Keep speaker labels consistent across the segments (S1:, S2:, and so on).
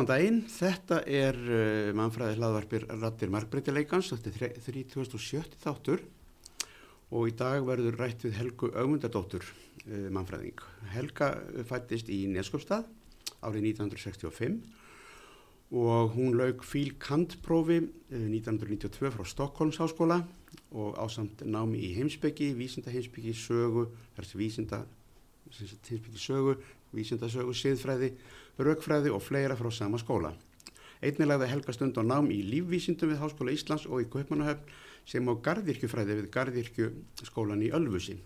S1: góðan daginn. Þetta er uh, mannfræði hlaðvarpir Rattir Markbreytileikans, þetta er 3070 þáttur og í dag verður rætt við Helgu Augmundadóttur uh, mannfræðing. Helga fættist í Neskjöpstað árið 1965 og hún laug fíl kantprófi uh, 1992 frá Stokkólms háskóla og ásamt námi í heimsbyggi, vísinda heimsbyggi, sögu, þessi vísinda heimsbyggi sögu, vísindasögu, siðfræði, raukfræði og fleira frá sama skóla. Einnig lagði Helga stund á nám í lífvísindum við Háskóla Íslands og í Kaupmannahöfn sem á gardirkjufræði við gardirkjuskólan í Ölfusi.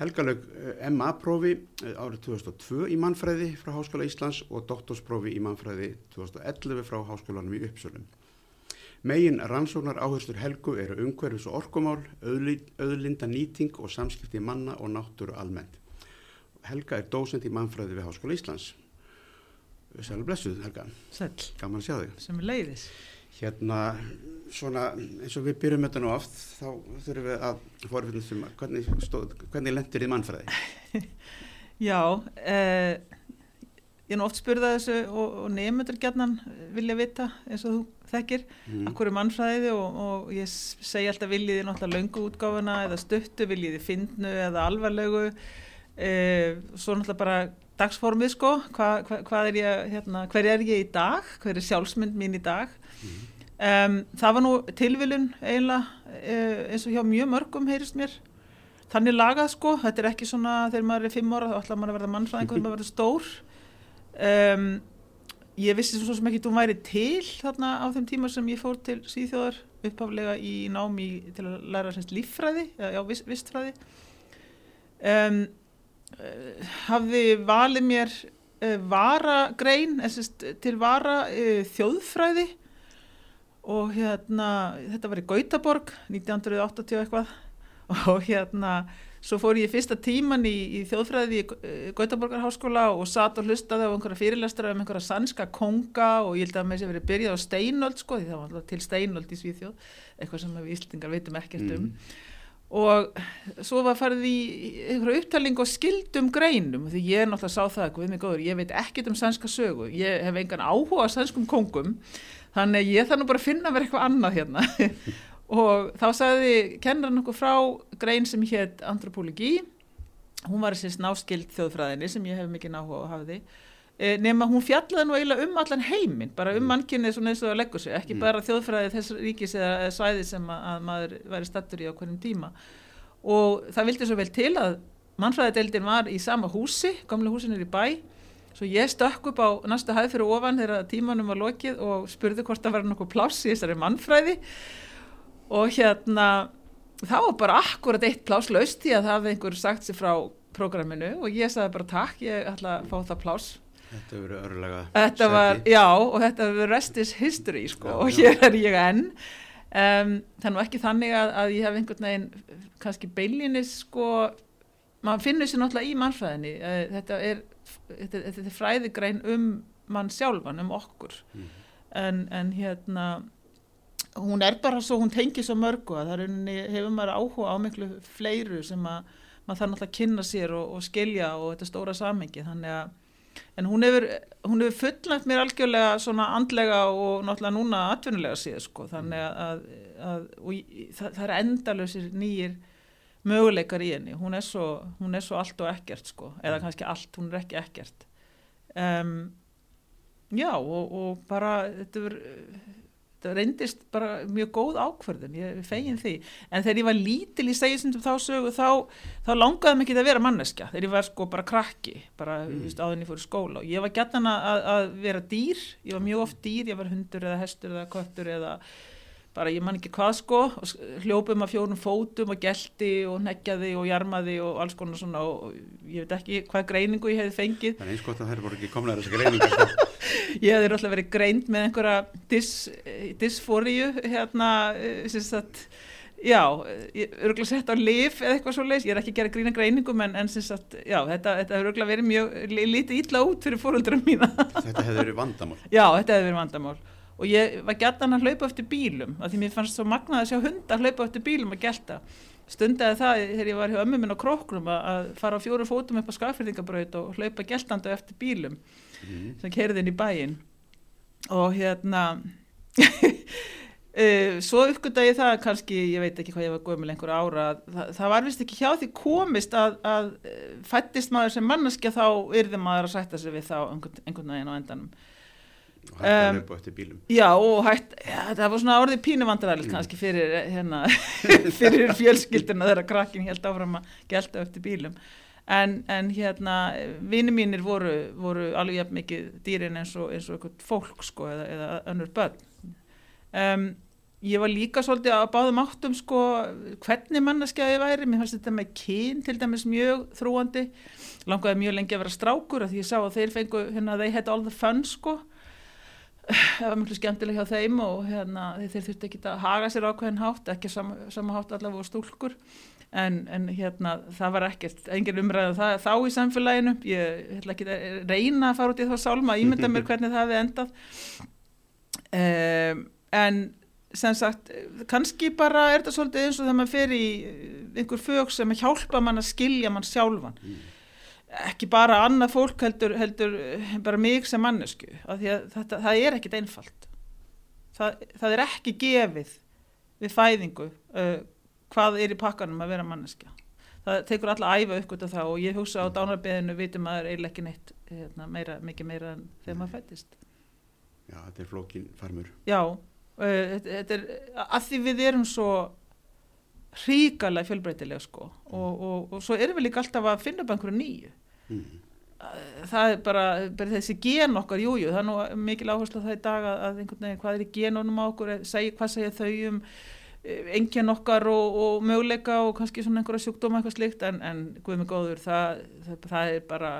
S1: Helga lög MA-prófi árið 2002 í mannfræði frá Háskóla Íslands og doktorsprófi í mannfræði 2011 frá Háskólanum í Uppsölum. Megin rannsóknar áherstur Helgu eru umhverfis og orkumál, auðlinda nýting og samskipti manna og náttúru almennt. Helga er dósend í mannfræði við Háskóla Íslands. Sælu blessuð, Helga.
S2: Sæl.
S1: Gaman að sjá þig.
S2: Sem er leiðis.
S1: Hérna, svona eins og við byrjum þetta nú oft, þá þurfum við að forfinnast um hvernig, stóð, hvernig lendur þið mannfræði?
S2: Já, eh, ég er nú oft spurðað þessu og, og nefndur gætnan vilja vita eins og þú þekkir, mm. akkur er mannfræði og, og ég segi alltaf viljiði náttúrulega löngu útgáfuna eða stuttu, viljiði fyndnu eða alvarlegu Uh, svo náttúrulega bara dagsformið sko. Hva, hva, hvað er ég hérna, hver er ég í dag, hver er sjálfsmynd mín í dag? Mm. um, það var nú tilvilun eiginlega uh, eins og hjá mjög mörgum heyrist mér. Þannig lagað sko, þetta er ekki svona þegar maður er fimm ára þá ætla maður að verða mannfræðingur þegar maður verður stór. Um, ég vissi svo sem ekki þú væri til þarna á þeim tíma sem ég fór til síðþjóðar upphaflega í námi til að læra semst líffræði, já vistfræði. Um hafði valið mér uh, varagrein til vara uh, þjóðfræði. Og hérna þetta var í Gautaborg 1980 eitthvað. Og hérna svo fór ég fyrsta tíman í, í þjóðfræði í Gautaborgarháskóla og satt og hlustaði á einhverja fyrirlestra um einhverja sannska konga og ég held að þess að verið byrjað á steinöld sko því það var alltaf til steinöld í Svíþjóð eitthvað sem við Íslingar veitum ekkert um. Mm og svo var farið í einhverju upptalning og skildum greinum því ég er náttúrulega sá það, við mig góður, ég veit ekkit um sænska sögu, ég hef engan áhuga á sænskum kongum, þannig ég nú bara að finna verið eitthvað annað hérna. Og þá sagði kennar nokkuð frá grein sem hétt antropologi, hún var þessi náskild þjóðfræðinni sem ég hef mikið náhuga á hafiði nema hún fjallaði nú eiginlega um allan heiminn bara um mm. mannkynnið svona eins og að leggur sig ekki mm. bara þjóðfræði þess ríkis eða svæði sem að, að maður væri stattur í á hverjum tíma og það vildi svo vel til að mannfræðadeildin var í sama húsi gamla húsin er í bæ svo ég stökk upp á næsta hæð fyrir ofan þegar tímanum var lokið og spurði hvort það var nokkuð pláss í þessari mannfræði og hérna það var bara akkurat eitt pláss laust því að það hefði einhver sagt sér frá prógraminu og ég sagði bara takk, ég ætla að fá það pláss
S1: Þetta hefur verið örlega
S2: Þetta var, já, og þetta hefur verið rest is history, sko, og hér er ég enn. Um, þannig ekki þannig að, að ég hef einhvern veginn kannski beilinnis, sko maður finnur sér náttúrulega í mannfræðinni. Uh, þetta er, þetta, þetta er fræðigrein um mann sjálfan, um okkur. Mm. en, en hérna hún er bara svo, hún tengir svo mörgu að það hefur maður áhuga á miklu fleiru sem að maður þarf náttúrulega að kynna sér og, og skilja og þetta stóra samengi, þannig að en hún hefur, hún hefur fullægt mér algjörlega svona andlega og náttúrulega núna atvinnulega síðan sko. Þannig að, að það, það er endalösir nýjir möguleikar í henni. Hún er svo, hún er svo allt og ekkert sko. Eða mm. kannski allt, hún er ekki ekkert. Um, já og, og bara þetta verður reyndist bara mjög góð ákverðin ég fegin því, en þegar ég var lítil í segisundum þá sögu þá, þá langaði mikið að vera manneska, þegar ég var sko bara krakki, bara mm. áðin ég fór skóla og ég var gætan að, að vera dýr ég var mjög oft dýr, ég var hundur eða hestur eða köttur eða bara ég man ekki hvað sko hljópum að fjórum fótum og gelti og neggjaði og jarmaði og alls konar svona og ég veit ekki hvað greiningu ég hefði fengið.
S1: Það er eins gott að það er bara ekki komlega þessi greininga sko.
S2: Ég hefði alltaf verið greint með einhverja dis, disfóriu hérna sagt, já, ég er örgulega sett á lif eða eitthvað svo leiðis, ég er ekki að gera grína greiningum en, en sagt, já, þetta, þetta hefur örgulega verið mjög lítið ítla út fyrir fóröldurum mína.
S1: Þetta hefði verið vandamál.
S2: Já, þetta hefði verið vandamál og ég var gætan að hlaupa eftir bílum af því mér fannst svo magnað að sjá hunda að hlaupa eftir bílum að gelta. Stundaði það þegar ég var hjá ömmu minn á króknum að, fara á fjórum fótum upp á skafyrðingabraut og hlaupa geltandi eftir bílum
S1: Mm.
S2: sem kerði inn í bæinn. Og hérna uh, svo uppgönda ég það kannski, ég veit ekki hvað ég var gömul einhver ára, að það, það var vist ekki hjá því komist að, að fættist maður sem manneskja þá yrði maður að sætta sig við þá einhvern, einhvern veginn á endanum
S1: og hægt að löpa eftir bílum
S2: Já, og hætt, já, það var svona orðið pínuvandræðilegt kannski fyrir, hérna, fyrir fjölskylduna þegar krakkin held áfram að gelta eftir bílum. En, en hérna, vini mínir voru, voru alveg jafn mikið dýrin eins og, eins og eitthvað fólk, sko, eða, eða önnur börn. Um, ég var líka svolítið að báðum áttum, sko, hvernig manneskja ég væri. Mér fannst þetta með kyn til dæmis mjög þrúandi. Langaði mjög lengi að vera strákur af því ég sá að þeir fengu, hérna, they had all the fun, sko það var mjög skemmtileg hjá þeim og hérna, þeir þurfti ekki að haga sér ákveðin hátt, ekki sama, sama hátt allavega stúlkur. En, en hérna, það var ekkert, engin umræðu það, þá í samfélaginu. Ég ætla ekki að reyna að fara út í þá sálma ímynda mér hvernig það hefði endað. Um, en sem sagt, kannski bara er þetta svolítið eins og þegar maður fer í einhver fög sem hjálpa mann að skilja mann sjálfan ekki bara annað fólk heldur, heldur eh, bara mig sem mannesku þetta, það er ekkit einfalt. Það, það er ekki gefið við fæðingu uh, hvað er í pakkanum að vera manneska það tekur alla að æfa uppgöta það og ég hugsa á dánarbeðinu vitum að það er eiginlega ekki neitt hérna, meira, mikið meira en þegar maður fættist
S1: Já, þetta er flókin farmur.
S2: Já, uh, þetta, er að því við erum svo hríkalega fjölbreytileg sko og, og, og svo erum við líka alltaf að finna upp einhverju nýju
S1: mm.
S2: það er bara, bara þessi gen okkar, jújú, jú, það er nú mikil áherslu það í dag að, að einhvern veginn hvað er í genunum á okkur, seg, hvað segja þau um engin okkar og, og möguleika og kannski svona einhverja sjúkdóma eitthvað slikt en, en guðmi góður, það, það, það er bara,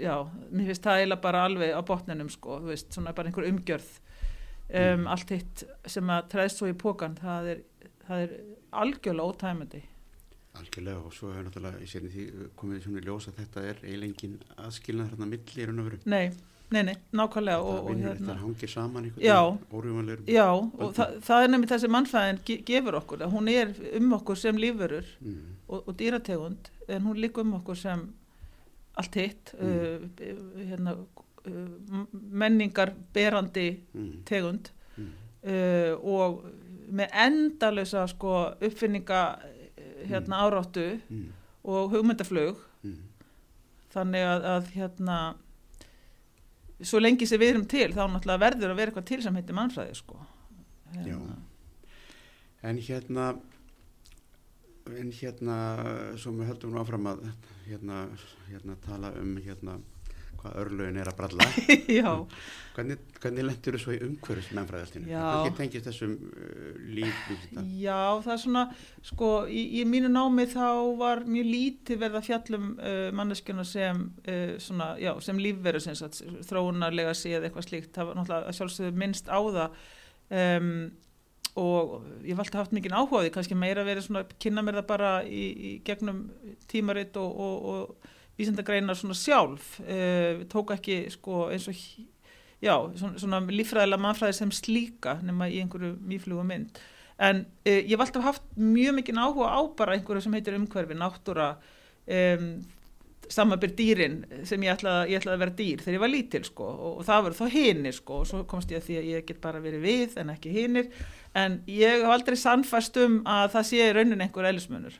S2: já, mér finnst það eiginlega bara alveg á botninum sko, þú veist, svona bara einhver umgjörð. Um, allt hitt sem að treðst svo í pókan, það er, það er algjörlega ótæmandi
S1: Algjörlega og svo hefur náttúrulega í sérni því komið svona í ljós að þetta er eiginlegin aðskilnað þarna milli í raun og veru.
S2: Nei, nei, nei, nákvæmlega
S1: Þetta
S2: og, og hérna
S1: þetta hangir saman einhvern órjúmanlegur.
S2: Já, og það, það er nefnir þessi mannfæðin ge gefur okkur, að hún er um okkur sem lífverur
S1: Mm.
S2: og, og dýrategund, en hún líka um okkur sem allt hitt,
S1: Mm.
S2: uh, hérna, uh, menningar berandi
S1: Mm.
S2: tegund uh, og með endalösa sko, uppfinninga hérna, áráttu
S1: Mm.
S2: og hugmyndaflug,
S1: Mm.
S2: þannig að, að hérna, svo lengi sem við erum til, þá náttúrulega verður að vera eitthvað til sem heitir mannfræði, sko.
S1: Já. En hérna, en hérna, svo við höldum áfram að hérna, hérna tala um hérna hvað örlögin er að bralla. Hvernig, hvernig lendur þú svo í umhverfis meðfræðastinu?
S2: Já.
S1: Hvernig tengist þessum uh, líf við þetta?
S2: já, það er svona, sko, í, í mínu námi þá var mjög lítið verið að fjallum uh, manneskjuna sem, uh, svona, já, sem lífveru, þróunarlega séð eitthvað slíkt, það var náttúrulega sjálfsögðu minnst á það um, og ég alltaf haft mikið áhuga á því, kannski meira verið svona, kynna mér það bara í, í gegnum tímaritt og, og, og vísendagreinar svona sjálf, uh, tók ekki, sko, eins og já, svona, svona líffræðilega mannfræði sem slíka nema í einhverju mýflugu mynd. En uh, ég hef alltaf haft mjög mikið áhuga á bara einhverju sem heitir umhverfi náttúra um, samanbyr dýrin sem ég ætlaði, ég ætlaði að vera dýr þegar ég var lítil sko og, og það voru þá hinir sko og svo komst ég að því að ég get bara verið við en ekki hinir. En ég hef aldrei sannfæst um að það sé raunin einhver eðlismunur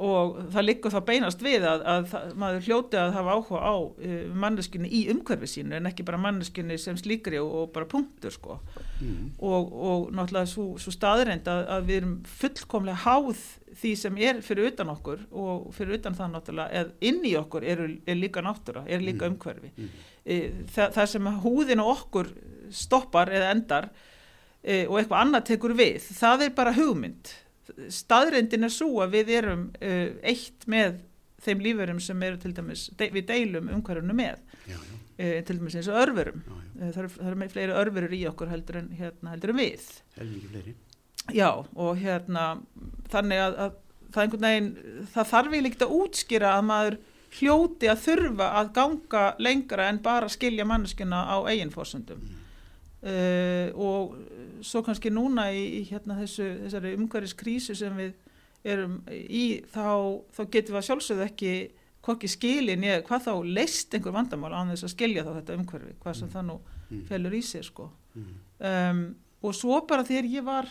S2: og það liggur þá beinast við að, að það, maður hljóti að hafa áhuga á uh, manneskunni í umhverfi sínu en ekki bara manneskunni sem slíkri og, og bara punktur sko
S1: Mm.
S2: og, og náttúrulega svo, svo staðreind að, að við erum fullkomlega háð því sem er fyrir utan okkur og fyrir utan það náttúrulega eða inn í okkur er, er líka náttúra, er líka
S1: Mm.
S2: umhverfi
S1: Mm.
S2: e, það, það sem húðin og okkur stoppar eða endar e, og eitthvað annað tekur við það er bara hugmynd staðreindin er svo að við erum e, eitt með þeim lífurum sem eru til dæmis, de, við deilum umhverfunu með
S1: Já, já,
S2: e, til dæmis eins og örverum
S1: já.
S2: Eh, það eru, eru með fleiri örverur í okkur heldur en, hérna, heldur en við.
S1: Helmingi fleiri.
S2: já og hérna þannig að, að það einhvern veginn það þarf ég líkt að útskýra að maður hljóti að þurfa að ganga lengra en bara skilja manneskuna á eigin fórsöndum uh, og svo kannski núna í, í hérna þessu, þessari umhverfiskrísu sem við erum í þá, þá getum við að sjálfsögðu ekki hvorki skilin ég, hvað þá leist einhver vandamál á þess að skilja þá þetta umhverfi, hvað sem
S1: Mm.
S2: það nú
S1: Mm.
S2: felur í sig sko.
S1: Mm.
S2: Um, og svo bara þegar ég var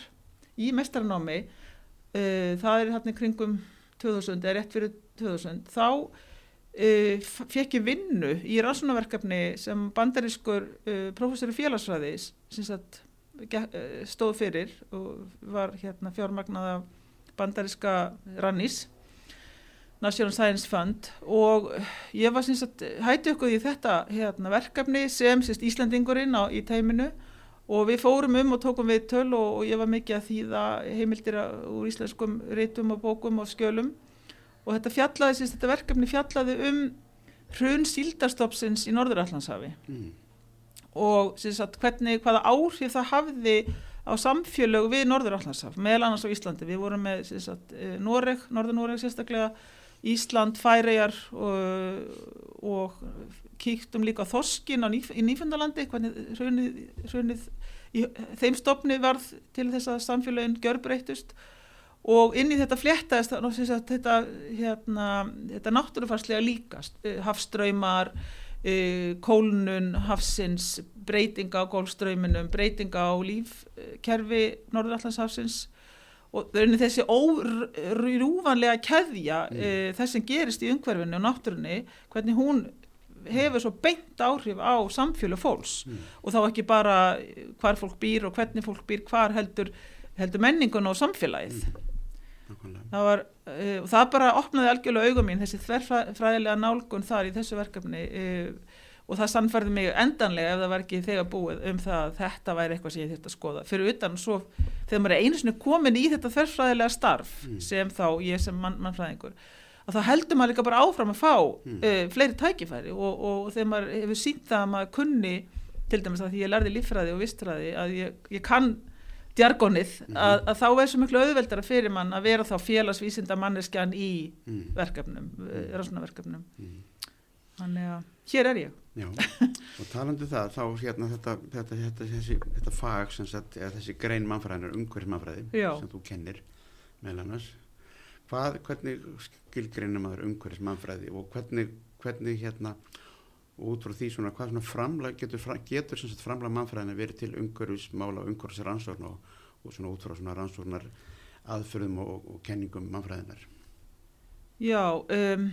S2: í mestaranámi, uh, það er hérna kringum 2000, eða rétt fyrir 2000, þá uh, fekk ég vinnu í rannsónaverkefni sem bandarískur uh, professor í félagsfræði sem sagt, stóð fyrir og var hérna fjármagnað af bandaríska Rannís National Science Fund. Og ég var sem sagt hætti okkur í þetta hérna, verkefni sem sérst Íslandingurinn á, í teiminu. Og við fórum um og tókum við töl og, og ég var mikið að þýða heimildir að- úr íslenskum rítum og bókum og skjölum. Og þetta fjallaði sérst þetta verkefni fjallaði um hrun síldarstopsins í Norðurallandshafi
S1: Mm.
S2: Og sagt, hvernig, hvaða áhrif það hafði á samfélög við Norður-Allandshaf, meðal annars á Íslandi. Við vorum með sagt, eh, Noreg, Norður-Noreg sérstaklega, Ísland, Færeyjar og, og kíktum líka Þorskin Nýf, í Nýfundalandi, hvernig hrunið, hrunið í þeim stopni varð til þess að samfélögin gjörbreytust og inn í þetta fléttaðist þetta, hérna, þetta náttúrufarslega líkast, eh, hafströymar, uh, kólnun hafsins, breytinga á gólströyminum, breytinga á lífkerfi Norðurallandshafsins og þessi órúvanlega keðja
S1: Mm.
S2: uh, þess sem gerist í umhverfinu og náttúrunni, hvernig hún hefur svo beint áhrif á samfjölu fólks
S1: Mm.
S2: og þá ekki bara hvar fólk býr og hvernig fólk býr hvar heldur, heldur menningun og samfélagið
S1: Nákvæmlega.
S2: Það var, uh, og það bara opnaði algjörlega augum mín, þessi þverfræðilega nálgun þar í þessu verkefni uh, og það sannfærði mig endanlega ef það var ekki þegar búið um það að þetta væri eitthvað sem ég þurfti að skoða. Fyrir utan svo þegar maður er einu sinni komin í þetta þverfræðilega starf
S1: Mm.
S2: sem þá ég sem mann, mannfræðingur að þá heldur maður líka bara áfram að fá
S1: Mm.
S2: uh, fleiri tækifæri og, og þegar maður hefur sínt það að maður kunni til dæmis að því ég lærði líffræði og vistræði að ég, ég kann djargonið
S1: Mhm.
S2: að, að þá er svo miklu auðveldara fyrir mann að vera þá félagsvísinda manneskjan í
S1: Mm.
S2: verkefnum, mm. rannsónaverkefnum
S1: Mm.
S2: þannig að hér er ég
S1: Já, og talandi um það, þá hérna þetta, þetta, þetta, þessi, þetta fag, sem eða þessi grein mannfræðinar, umhverfis mannfræði,
S2: Já.
S1: sem þú kennir, meðal annars, hvað, hvernig skilgreinir maður umhverfis mannfræði og hvernig, hvernig hérna, og út frá því svona, hvað svona framlag, getur, getur sem sagt framlag mannfræðina verið til umhverfis mála, umhverfis rannsókn og, og svona út frá svona rannsóknar aðförðum og, og kenningum mannfræðinar.
S2: Já, um,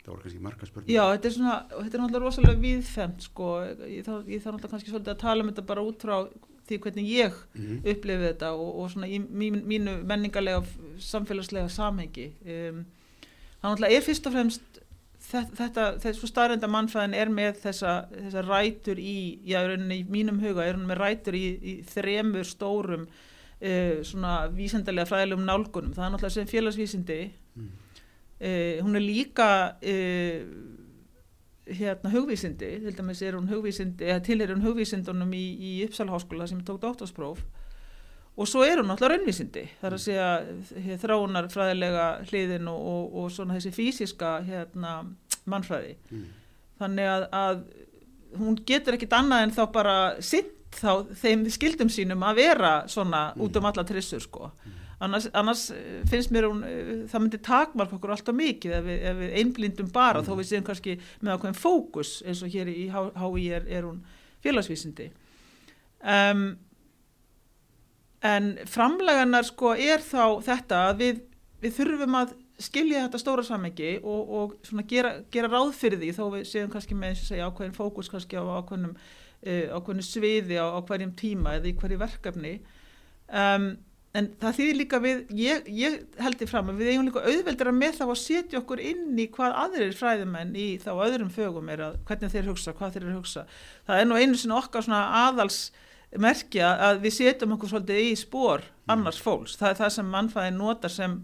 S1: Það voru kannski marga spurningar.
S2: já, þetta er svona þetta er náttúrulega rosalega viðfemt sko, ég þarf, náttúrulega kannski svolítið að tala um þetta bara út frá því hvernig ég
S1: Mhm.
S2: upplifið þetta og, og svona í mín, mínu menningarlega samfélagslega samhengi um, það náttúrulega er fyrst og fremst þetta, þessu starrenda mannfæðin er með þessa, þessa rætur í, já, í mínum huga er hún með rætur í, í þremur stórum uh, svona vísendalega fræðilegum nálgunum, það er náttúrulega sem félagsvísindi.
S1: Mm.
S2: uh, hún er líka uh, hérna hugvísindi. Til dæmis er hún hugvísindi eða til er hún hugvísindunum í, í Uppsala háskóla sem tók dóttarspróf og svo er hún náttúrulega raunvísindi. Þar að segja hér, þráunar fræðilega hliðin og, og, og svona þessi fysiska hérna, mannfræði
S1: Mm.
S2: þannig að, að hún getur ekkit annað en þá bara sitt þá þeim skildum sínum að vera svona
S1: Mm.
S2: út um alla trissur sko annars, annars eh, finnst mér hún eh, það myndi takmarka okkur alltaf mikið ef við, ef við einblindum bara
S1: Mm.
S2: þó við séum kannski með ákveðin fókus eins og hér í HÍ er, er hún félagsvísindi um, en framleganar sko er þá þetta að við, við þurfum að skilja þetta stóra samengi og, og svona gera, gera ráð fyrir því þó við séum kannski með eins og segja ákveðin fókus kannski á ákveðinum uh, ákveðinu sviði á, á hverjum tíma eða í hverju verkefni. Um, en það þýðir líka við ég, ég held því fram að við eigum líka auðveldara með þá að setja okkur inn í hvað aðrir fræðumenn í þá öðrum fögum er að hvernig þeir hugsa, hvað þeir hugsa. Það er nú einu sinni okkar svona aðals merkja að við setjum okkur svolítið í spór annars fólks. Það er það sem mannfæðin notar sem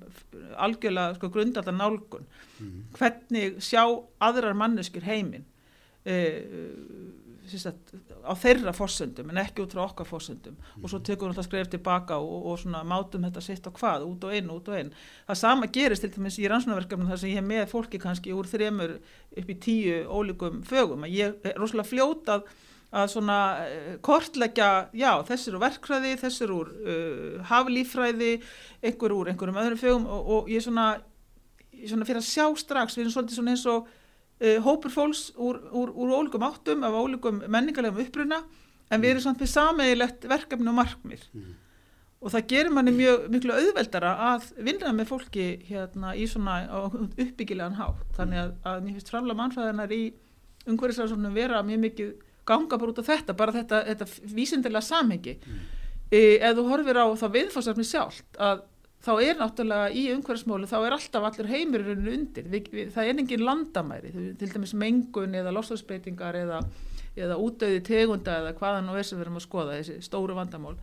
S2: algjörlega sko, grundalda nálgun
S1: Mm.
S2: hvernig sjá aðrar manneskjur heiminn? Uh, sagt, á þeirra fórsöndum en ekki út frá okkar fórsöndum og svo tekum við alltaf skref tilbaka og, og svona mátum þetta sitt og hvað, út og inn, út og inn. Það sama gerist til dæmis í rannsónaverkefnum þar sem ég hef með fólki kannski úr þremur upp í tíu ólíkum fögum. Að ég er rosalega fljótað að svona uh, kortleggja, já, þessir úr verkfræði, þessir úr uh, haflífræði, einhver úr einhverjum öðrum fögum og, og ég svona, ég svona fyrir að sjá strax, við erum svolítið svona eins og uh, hópur fólks úr, úr, úr ólíkum áttum, af ólíkum menningarlegum uppruna, en við erum samt með sameigilegt verkefni og markmið. Mm. Og það gerir manni mjög miklu auðveldara að vinna með fólki hérna í svona uppbyggilegan hátt. Þannig að, að mér finnst framlega mannfræðinar í umhverfisræðsóknum vera mjög mikið ganga bara út af þetta, bara þetta, þetta vísindilega samhengi. Mm. E, ef þú horfir á þá viðfórsarfni sjálft að þá er náttúrulega í umhverfismólu þá er alltaf allir heimirinn undir. Vi, vi, það er engin landamæri, til dæmis mengun eða losfalsbeitingar eða, eða útdauði tegunda eða hvaðan og er sem við erum að skoða þessi stóru vandamál.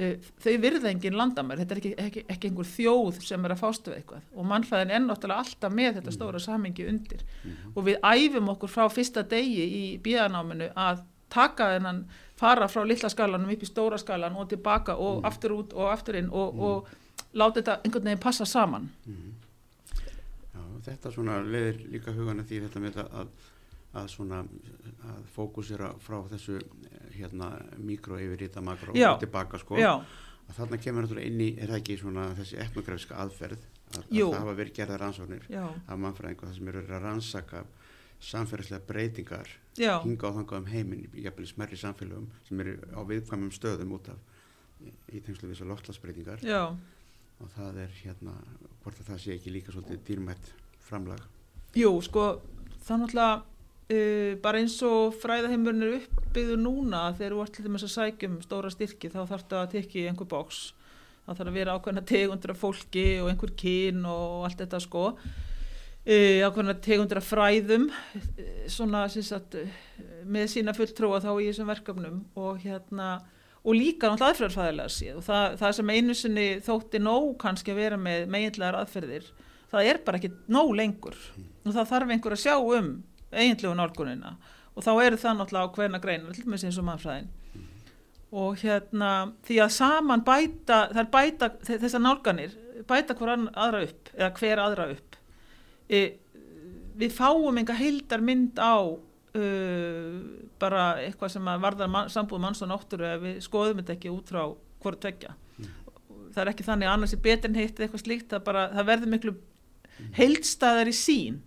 S2: E, þau virða engin landamæri, þetta er ekki, ekki, ekki einhver þjóð sem er að fástu eitthvað og mannfæðin er náttúrulega alltaf með þetta stóra samhengi undir mm -hmm. og við æfum okkur frá fyrsta degi í bíðanáminu að taka þennan fara frá lilla skalanum upp í stóra skalan og tilbaka og mm -hmm. aftur út og aftur inn og, mm -hmm. og láta þetta einhvern veginn passa saman
S1: Já, þetta svona leðir líka hugana því þetta með að, að svona að fókusera frá þessu hérna mikro yfir í þetta makro
S2: Já.
S1: og tilbaka sko.
S2: Já,
S1: að þarna kemur náttúrulega inn í, er það ekki svona þessi etnografska aðferð? Að, að það hafa verið gerða rannsóknir af mannfræðingu það sem eru að rannsaka samfélagslega breytingar
S2: já,
S1: hinga á þangað um heiminn í smerri samfélögum sem eru á viðkvæmum stöðum út af í, tengslu við þessar loftlagsbreytingar og það er hérna hvort að það sé ekki líka svolítið dýrmætt framlag.
S2: Jú, sko það náttúrulega uh, bara eins og fræðaheimurinn er uppbyggður núna þegar þú ert til dæmis að sækjum stóra styrki þá þarf það að tekja í einhver bóks það þarf að vera ákveðna tegundur af fólki og einhver kyn og allt þetta sko. Uh, ákveðna tegundur af fræðum uh, svona sagt með sína fulltrúa þá í þessum verkefnum og hérna og líka náttúrulega aðferðarfæðilega séð. Og það, það sem einu sinni þótti nóg kannski að vera með meginlegar aðferðir það er bara ekki nóg lengur. Og það þarf einhver að sjá um eiginlegu nálgunina. Og þá eru það náttúrulega á hverna greina, til með eins og mannfræðin. Og hérna því að saman bæta, bæta þessar nálganir, bæta hver aðra upp eða hver aðra upp. E, við fáum enga heildar mynd á uh, bara eitthvað sem að varðar man, sambúð manns og náttúru ef við skoðum þetta ekki út frá hvort tvekja það er ekki þannig annars er betur en heitt eða eitthvað slíkt, það, bara, það verður miklu heildstæðar í sín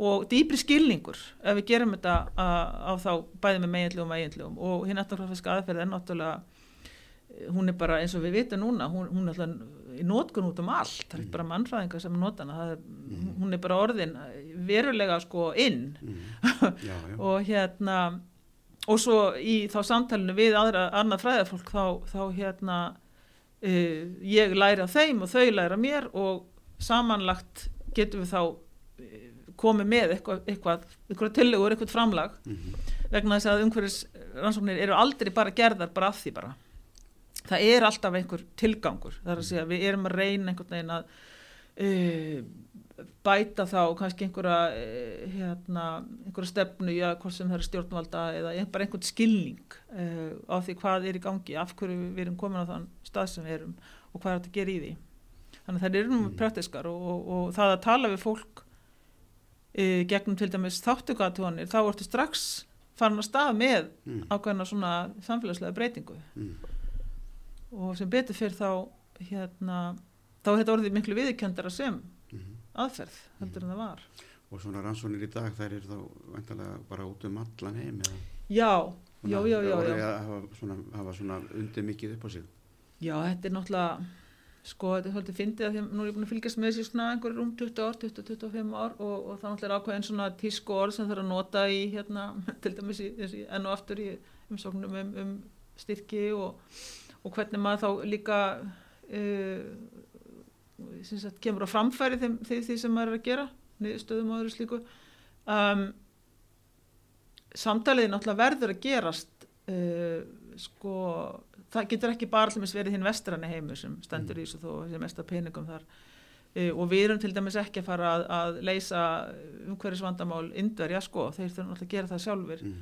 S2: og dýbri skilningur ef við gerum þetta á, þá bæði með meginlegum og eiginlegum og hinn eftirfræðiska aðferð er náttúrulega hún er bara eins og við vitum núna hún, hún er alltaf í nótkun út um allt. Það er ekki bara mannfræðingar sem er nótana er, hún er bara orðin verulega sko inn.
S1: Já, já.
S2: og hérna og svo í þá samtalenu við aðra annað fræðarfólk þá, þá hérna uh, ég læra þeim og þau læra mér og samanlagt getum við þá komið með eitthvað, eitthvað, eitthvað tillegur, eitthvað framlag
S1: Mm -hmm.
S2: vegna þess að umhverfis rannsóknir eru aldrei bara gerðar bara af því bara það er alltaf einhver tilgangur það er að segja við erum að reyna einhvern veginn að uh, bæta þá kannski einhverja uh, hérna, einhverja stefnu já, hvort sem það er stjórnvalda eða bara einhvern skilning uh, á því hvað er í gangi af hverju við erum komin á þann stað sem við erum og hvað er þetta að gera í því þannig að það eru nú
S1: Mm.
S2: praktiskar og, og, og það að tala við fólk uh, gegnum til dæmis þáttugatúanir þá ertu strax farin að stað með
S1: Mm.
S2: ákveðna svona samfélagslega breytingu
S1: Mm.
S2: og sem betur fyrir þá hérna, þá er þetta orðið miklu viðkjöndara sem
S1: Mhm.
S2: aðferð heldur en það var
S1: og svona rannsóknir í dag þær eru þá vantarlega bara út um allan heim eða
S2: já, já,
S1: svona,
S2: já, já, já.
S1: að hafa svona, hafa svona undir mikið upp á sig
S2: já, þetta er náttúrulega sko, þetta er svolítið fyndið að því að nú er ég búin að fylgjast með þessi svona einhverjum um 20 ár, 20-25 ár og, og það náttúrulega er ákveðin svona tísku orð sem þarf að nota í hérna, til dæmis í, enn og aftur í umsóknum um, um styrki og, og hvernig maður þá líka uh, sagt, kemur á framfæri þeim, því, því sem maður er að gera niðurstöðum og öðru slíku. Um, samtaliði náttúrulega verður að gerast uh, sko það getur ekki bara allmis verið hinn vestranni heimur sem stendur í þessu þó sem mest að peningum þar uh, og við erum til dæmis ekki að fara að, að leysa umhverfisvandamál indverja sko, þeir þurfum náttúrulega að gera það sjálfur
S1: mm.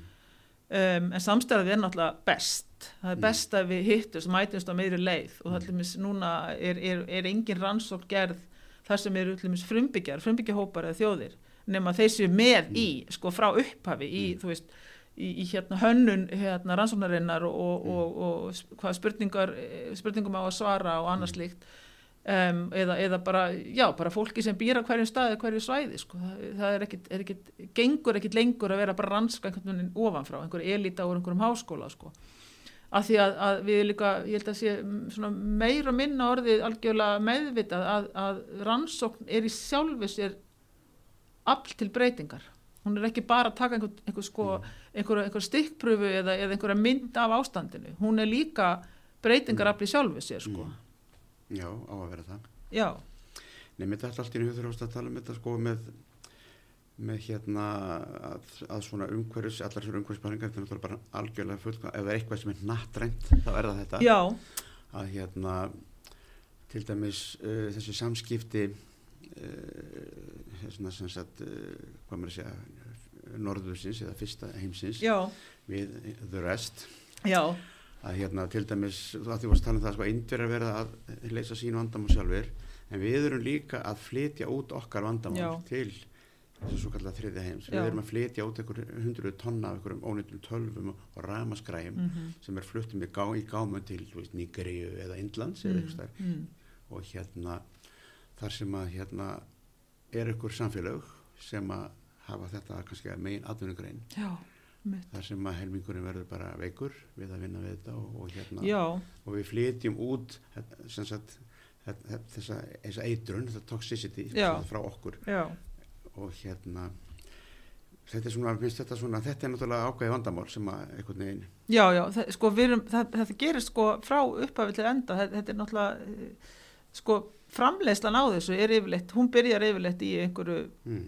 S2: um, en samstæðið er náttúrulega best það er
S1: Mm.
S2: best að við hittumst mætumst á meiri leið og það er dæmis núna er, er, er engin rannsókn gerð þar sem eru dæmis frumbyggjar, frumbyggjarhópar eða þjóðir nema þeir séu með í sko frá upphafi í,
S1: Mm.
S2: þú veist, í, í hérna hönnun hérna rannsóknarinnar og, og,
S1: Mm.
S2: og, og hvað spurningar, eh, spurningum á að svara og annars
S1: Mm.
S2: líkt um, eða, eða bara, já, bara fólki sem býra hverjum staði, hverju svæði sko. það, það er ekkit, er ekkit, gengur ekkit lengur að vera bara rannsaka einhvern veginn ofanfrá, einhverju elita úr einhverjum háskóla sko. af því að, að við líka, ég held að sé meira minna orðið algjörlega meðvitað að, að rannsókn er í sjálfu sér afl til breytingar hún er ekki bara að taka einhver, einhver, sko, einhver, einhver stikkpröfu eða, eða einhverja mynd af ástandinu hún er líka breytingarafli í sjálfu sér sko.
S1: Mm. Já, á að vera það.
S2: já,
S1: Nei, mér þetta allt í nýju þurfast að tala um þetta sko með, með hérna að, að svona umhverfis, allar svona umhverfispæringar, þetta er náttúrulega bara algjörlega fullt, ef það er eitthvað sem er nattrænt, þá er það þetta.
S2: já,
S1: Að hérna, til dæmis uh, þessi samskipti, svona sem sagt, uh, hvað maður að segja, norðursins eða fyrsta heimsins
S2: já,
S1: við the rest.
S2: já.
S1: Að hérna til dæmis, þú ætti að tala um það sko, indverjar verða að leysa sín vandamál sjálfur en við erum líka að flytja út okkar vandamál
S2: Já.
S1: til þessu svo kallar þriðja heims. Við erum að flytja út einhver hundruð tonna af einhverjum ónýttum tölvum og, ramaskræjum
S2: mm
S1: sem er fluttum í, gá, í gámu til Nígeríu eða Indlands eða eitthvað stær
S2: mm.
S1: og hérna þar sem að hérna er einhver samfélag sem að hafa þetta kannski að megin atvinnugrein.
S2: Já,
S1: þar sem að helmingurinn verður bara veikur við að vinna við þetta og, og hérna
S2: já,
S1: og við flytjum út þetta- sem sagt, þetta- þessa, þessa eitrun, þetta toxicity frá okkur.
S2: Já,
S1: og hérna þetta er svona, finnst þetta svona, þetta er náttúrulega ákveði vandamál sem að einhvern veginn
S2: já, já það, sko, við erum, það, þetta gerist sko frá upphafi til enda, þetta, þetta er náttúrulega sko framleiðslan á þessu er yfirleitt, hún byrjar yfirleitt í einhverju,
S1: mm,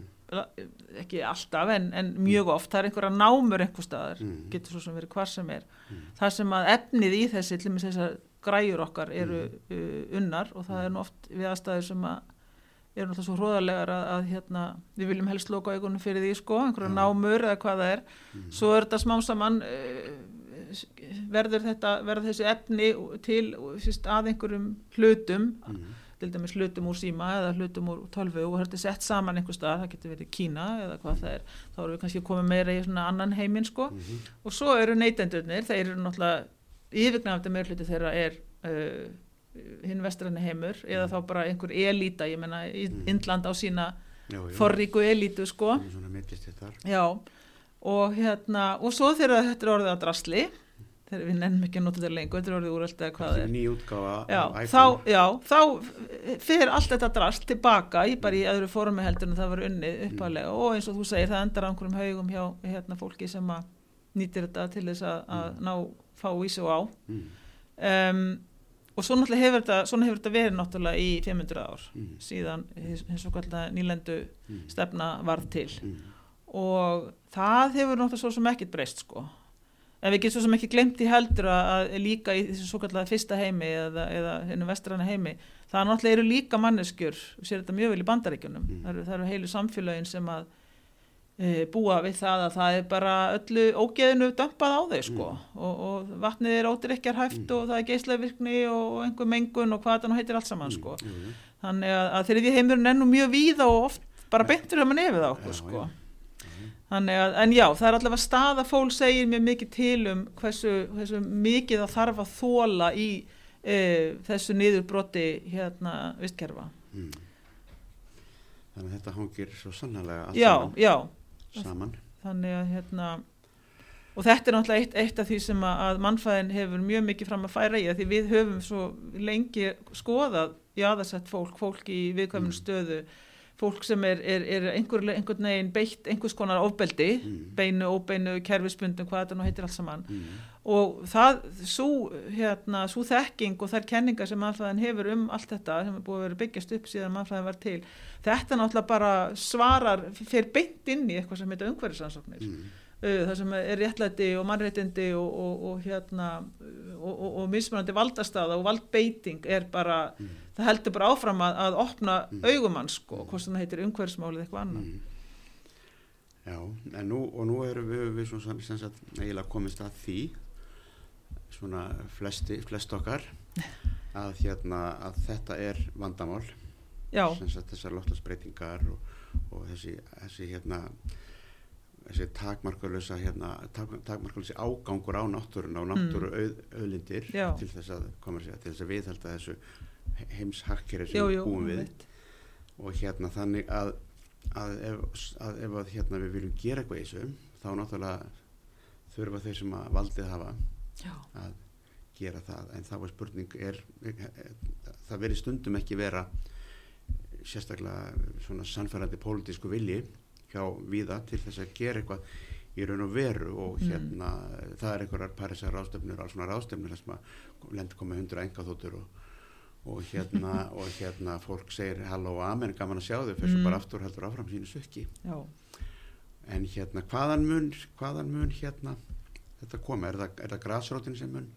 S2: ekki alltaf en, en mjög oft, það er einhverja námur einhver staðar,
S1: Mm.
S2: getur svo sem verið hvar sem er.
S1: Mm,
S2: það sem að efnið í þessi til dæmis þessar græjur okkar eru
S1: Mm.
S2: unnar og það er nú oft við aðstæður sem að eru náttúrulega svo hróðalegar að, að hérna, við viljum helst loka augunum fyrir því sko, einhverja námur eða hvað það er.
S1: Mm,
S2: svo er þetta smá saman uh, verður þetta verður þessi efni til að einhverjum hlutum
S1: mm,
S2: til dæmis hlutum úr síma eða hlutum úr tölvu og þetta er sett saman einhver stað, það getur verið Kína eða hvað það er, þá erum við kannski komið meira í svona annan heiminn sko.
S1: Mm,
S2: og svo eru neytendurnir, þeir eru náttúrulega yfirgnafandi meðluti þeirra er uh, hinn vestræni heimur eða þá bara einhver elíta, ég menna
S1: Mm.
S2: Indland á sína
S1: já, já,
S2: forríku elítu sko. Já, og hérna og svo þegar þetta er orðið að drasli þegar við nennum ekki að nota þetta lengur þetta er orðið úrelt eða hvað er.
S1: útgáfa
S2: Já, þá, já, þá fyrir allt þetta drast tilbaka í bara í öðru formi heldur en það var unnið uppalega og eins og þú segir það endar á einhverjum haugum hjá hérna, fólki sem að nýtir þetta til þess að, að ná fá í sig og á.
S1: Mm,
S2: um, og svo náttúrulega hefur þetta, hefur þetta verið náttúrulega í 500 ár
S1: mm,
S2: síðan hins og kallar nýlendu
S1: mm,
S2: stefna varð til.
S1: Mm,
S2: og það hefur náttúrulega svo sem ekkit breyst sko. En við getum svo sem ekki glemt í heldur að, að líka í þessu svo kallar fyrsta heimi eða, eða hennu vestrana heimi það náttúrulega eru líka manneskjur við séum þetta mjög vel í bandaríkjunum.
S1: Mm.
S2: það, eru, það eru heilu samfélögin sem að e, búa við það að það er bara öllu ógeðinu dömpað á þau sko. Og, og vatnið er ódyrkjar hæft
S1: Mm.
S2: og það er geislavirkni og einhver mengun og hvað þetta nú heitir allt saman sko.
S1: Mm, jú, jú.
S2: þannig að, að þegar því heimurinn nú mjög víða og oft bara beintur það með nefið á okkur sko að, en já, það er allavega staða fólk segir mér mikið til um hversu, hversu mikið það þarf að þóla í e, þessu niðurbroti hérna vistkerfa.
S1: Mm. þannig að þetta hangir svo sannlega allt
S2: Já,
S1: saman,
S2: já,
S1: saman.
S2: þannig að hérna, og þetta er náttúrulega eitt, eitt af því sem að, að mannfæðin hefur mjög mikið fram að færa í að því við höfum svo lengi skoðað jáðarsett fólk, fólk í viðkvæminu
S1: Mm.
S2: stöðu, fólk sem er, er, er einhver, einhvern veginn beitt einhvers konar ofbeldi,
S1: Mm.
S2: beinu, óbeinu, kerfisbundum, hvað þetta nú heitir allt saman.
S1: Mm.
S2: og það, svo, hérna, svo þekking og þær kenningar sem mannfræðin hefur um allt þetta sem er búið að vera byggjast upp síðan mannfræðin var til þetta náttúrulega bara svarar fyrir beint inn í eitthvað sem heitir umhverfisansóknir
S1: Mm.
S2: Uh, það sem er réttlæti og mannréttindi og, og, og hérna og, og, og mismunandi valdastaða og valdbeiting er bara,
S1: Mm.
S2: það heldur bara áfram að, að opna
S1: Mm.
S2: augumann sko, hvort sem það heitir umhverfismálið eitthvað annað
S1: Mm. Já, en nú, og nú erum við, við svona, sem sagt, eiginlega komist að því, svona flesti, flest okkar, að hérna, að þetta er vandamál,
S2: já,
S1: sem sagt, þessar loftlagsbreytingar og, og þessi, þessi, hérna, þessi takmarkalösa hérna, tak, takmarkalösi ágangur á náttúruna og náttúru mm. auðlindir til þess að að viðhalda þessu heimshakkeri sem við búum við
S2: einmitt.
S1: og hérna þannig að, að ef, að, ef að hérna við viljum gera eitthvað í þessu þá náttúrulega þurfa þeir sem að valdið hafa
S2: Já.
S1: að gera það en þá er spurning er, það veri stundum ekki vera sérstaklega svona sannfærandi pólitísku vilji hjá viða til þess að gera eitthvað í raun og veru og
S2: Mm.
S1: hérna það er einhverjar parisar ráðstöfnur alls svona ráðstöfnur þess að lendur koma hundra enga þóttur og, og hérna og hérna fólk segir halló og amen gaman að sjá þau fyrir
S2: Mm.
S1: bara aftur heldur áfram sínu sökki
S2: Já.
S1: en hérna hvaðan mun hvaðan mun hérna þetta koma, er það, það grasrótin sem mun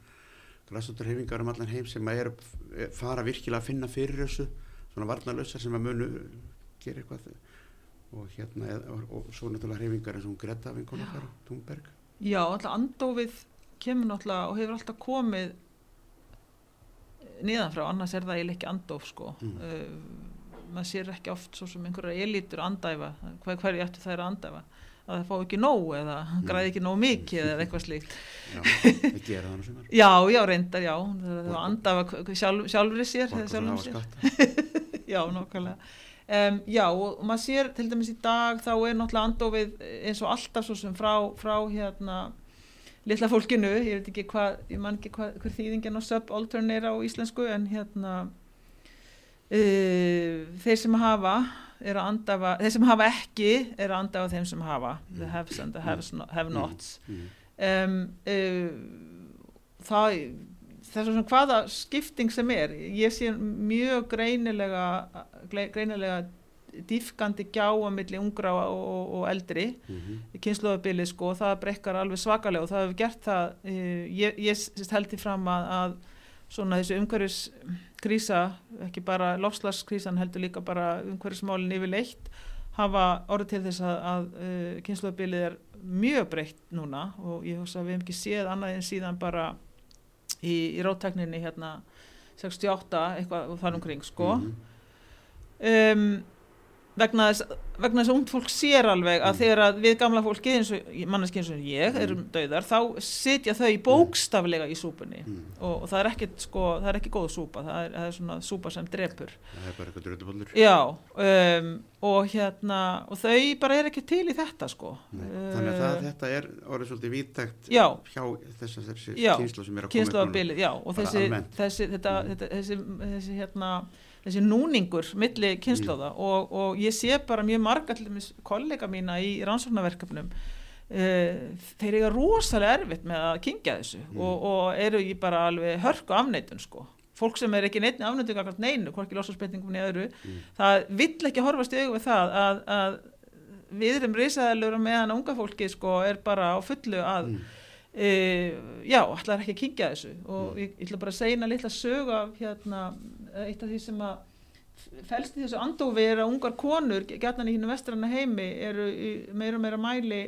S1: grasróturhefingar um allan heim sem að er, fara virkilega að finna fyrir þessu svona varnalösa sem að munu gera eitthvað og hérna og, og svo náttúrulega hefingar eins og Greta vinkona
S2: Já.
S1: fara, Thunberg
S2: Já, alltaf andófið kemur náttúrulega og hefur alltaf komið niðan frá, annars er það eiginlega ekki andóf sko.
S1: Mm.
S2: Uh, maður sér ekki oft svo sem einhverja elítur andæfa, hver, hverju ættu þær að andæfa að það fá ekki nóg eða
S1: Mm.
S2: græði ekki nóg mikið eða eitthvað slíkt
S1: já, það gera það nú sem er
S2: Já, já, reyndar, já það að andæfa sjálf, sjálfri sér sér.
S1: skatta
S2: Já, nokkulega. Um, já, og maður sér til dæmis í dag þá er náttúrulega andofið eins og alltaf svo sem frá, frá hérna litla fólkinu, ég veit ekki hvað, ég man ekki hvað, hver þýðingin og subaltern er á íslensku en hérna uh, þeir sem hafa er að andafa, þeir sem hafa ekki er að andafa þeim sem hafa, the haves and the not, have nots.
S1: Mm.
S2: um, uh, það það er svona hvaða skipting sem er ég sé mjög greinilega greinilega dýfkandi gjá á milli ungra og, og, og eldri
S1: Mm -hmm.
S2: kynnslóðabilið sko og það brekkar alveg svakalega og það hefur gert það uh, ég, ég held því fram að, að svona þessu umhverfis krísa, ekki bara lofslagskrísan heldur líka bara umhverfismálin yfirleitt hafa orðið til þess að, að uh, kynnslóðabilið er mjög breytt núna og ég að hefum ekki séð annað en síðan bara í, í róttekninni hérna 68 eitthvað þar umkring sko
S1: Mhm.
S2: um, vegna þess vegna þess að ungd fólk sér alveg að
S1: Mm.
S2: þegar að við gamla fólki eins og manneski eins og ég erum dauðar þá sitja þau bókstaflega í súpunni.
S1: Mm.
S2: og, og það er ekki sko, það er ekki góð súpa það er, það er svona súpa sem drepur.
S1: Það er bara eitthvað drönduballur
S2: já um, og hérna og þau bara er ekki til í þetta sko.
S1: Þannig að það, þetta er orðið svolítið víttækt
S2: já,
S1: hjá þess að þessi kynslu sem er að koma upp
S2: og þessi, þessi, þetta,
S1: Mm.
S2: þetta, þessi, þessi hérna þessi núningur milli kynnslóða og, og ég sé bara mjög marga kollega mína í rannsóknarverkefnum uh, þeir eiga rosalega erfitt með að kingja þessu
S1: Mm.
S2: og, og eru í bara alveg hörku afneitun sko fólk sem er ekki neittni afneitun akkvæmt neinu, hvorki losarspenningum niður öðru,
S1: Mm.
S2: það vill ekki horfast í augu við það að, að við erum risaðalur og meðan unga fólki sko er bara á fullu að
S1: Mm.
S2: e, já, ætlar ekki að kynkja þessu og
S1: Mm.
S2: ég, ég ætla bara að segja eina litla sög af hérna, eitt af því sem að felst í þessu andófi er að ungar konur, gætnan í hínu vestranna heimi eru meira og meira mæli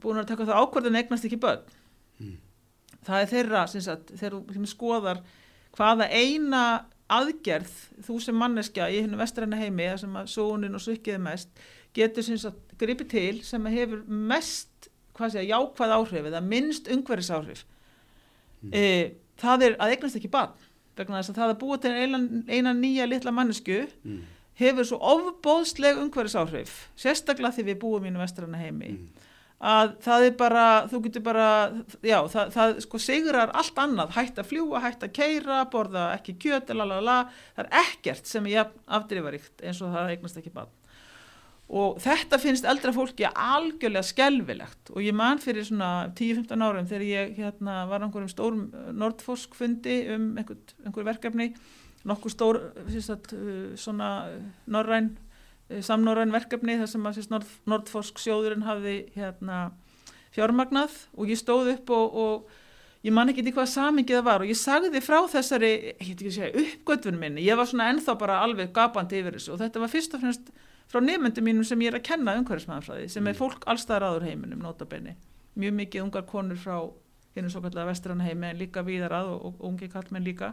S2: búin að taka það ákvörðan eignast ekki börn
S1: Mm.
S2: það er þeirra, sagt, þegar þú skoðar hvaða eina aðgerð þú sem manneskja í hínu vestranna heimi, þar sem að sóunin og svikkið er mest, getur sagt gripið til sem hefur mest segja, jákvæð áhrif eða minnst umhverfis áhrif
S1: Mm.
S2: e, það er að eignast ekki barn vegna þess að það að búa til eina, eina nýja litla mannesku
S1: Mm.
S2: hefur svo ofbóðsleg umhverfis áhrif sérstaklega því við búum í vestrana heimi
S1: Mm.
S2: að það er bara, þú getur bara já, það, það sko sigrar allt annað hætt að fljúa, hætt að keira borða ekki kjöt, lalala það er ekkert sem jafn afdrifaríkt eins og það eignast ekki barn og þetta finnst eldra fólki algjörlega skelvilegt og ég man fyrir svona 10-15 árum þegar ég hérna, var á einhverjum stórum Nordforsk fundi um einhver, einhver verkefni. Nokkuð stór sagt, uh, svona norræn samnorræn verkefni þar sem að Nord, Nordforsk sjóðurinn hafði hérna, fjármagnað. Og ég stóð upp og, og ég man ekki í hvaða samingið það var. Og ég sagði frá þessari, að uppgötvun minni, ég var svona ennþá bara alveg gapandi yfir þessu. Og þetta var fyrst og fremst frá nefnendum mínum sem ég er að kenna umhverfismæðafræði sem er fólk allstaðar áður heiminum notabenni, mjög mikið ungar konur frá hérna svo kallega vestranna heimi en líka víðar að og, og ungi kallmenn líka.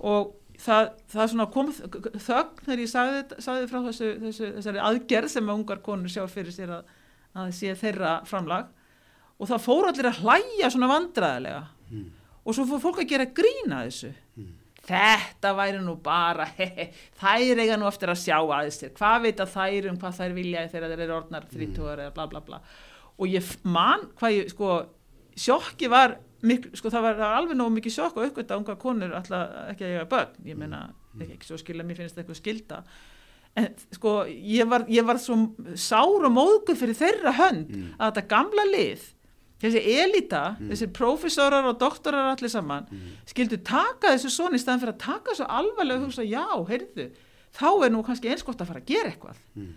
S2: Og það, það svona kom þögn þegar ég sagði, sagði frá þessu, þessu, þessari aðgerð sem ungar konur sjá fyrir sér að, að sé þeirra framlag. Og það fór allir að hlæja svona vandræðilega
S1: Mm.
S2: og svo fór fólk að gera grína þessu.
S1: Mm.
S2: Þetta væri nú bara hehe, þær eiga nú eftir að sjá aðeins þér hvað veit að þær um hvað þær vilja þegar þeir eru orðnar þrítúar eða bla bla bla. Og ég man hvað ég sko sjokki var miklu, sko það var, það var alveg nógu mikið sjokk og aukvitað unga konur alltaf ekki að eiga börn. Ég meina, ekki, ekki svo skilja, mér finnst það eitthvað skilda en sko ég var, ég var svo sár og móðgur fyrir þeirra hönd
S1: Mm.
S2: að þetta gamla lið þessi elita, þessir prófessorar og doktorar allir saman
S1: Mm.
S2: skildu taka þessu svona í staðan fyrir að taka þessu alvarlega og hugsa, já, heyrðu þá er nú kannski eins gott að fara að gera eitthvað
S1: Mm.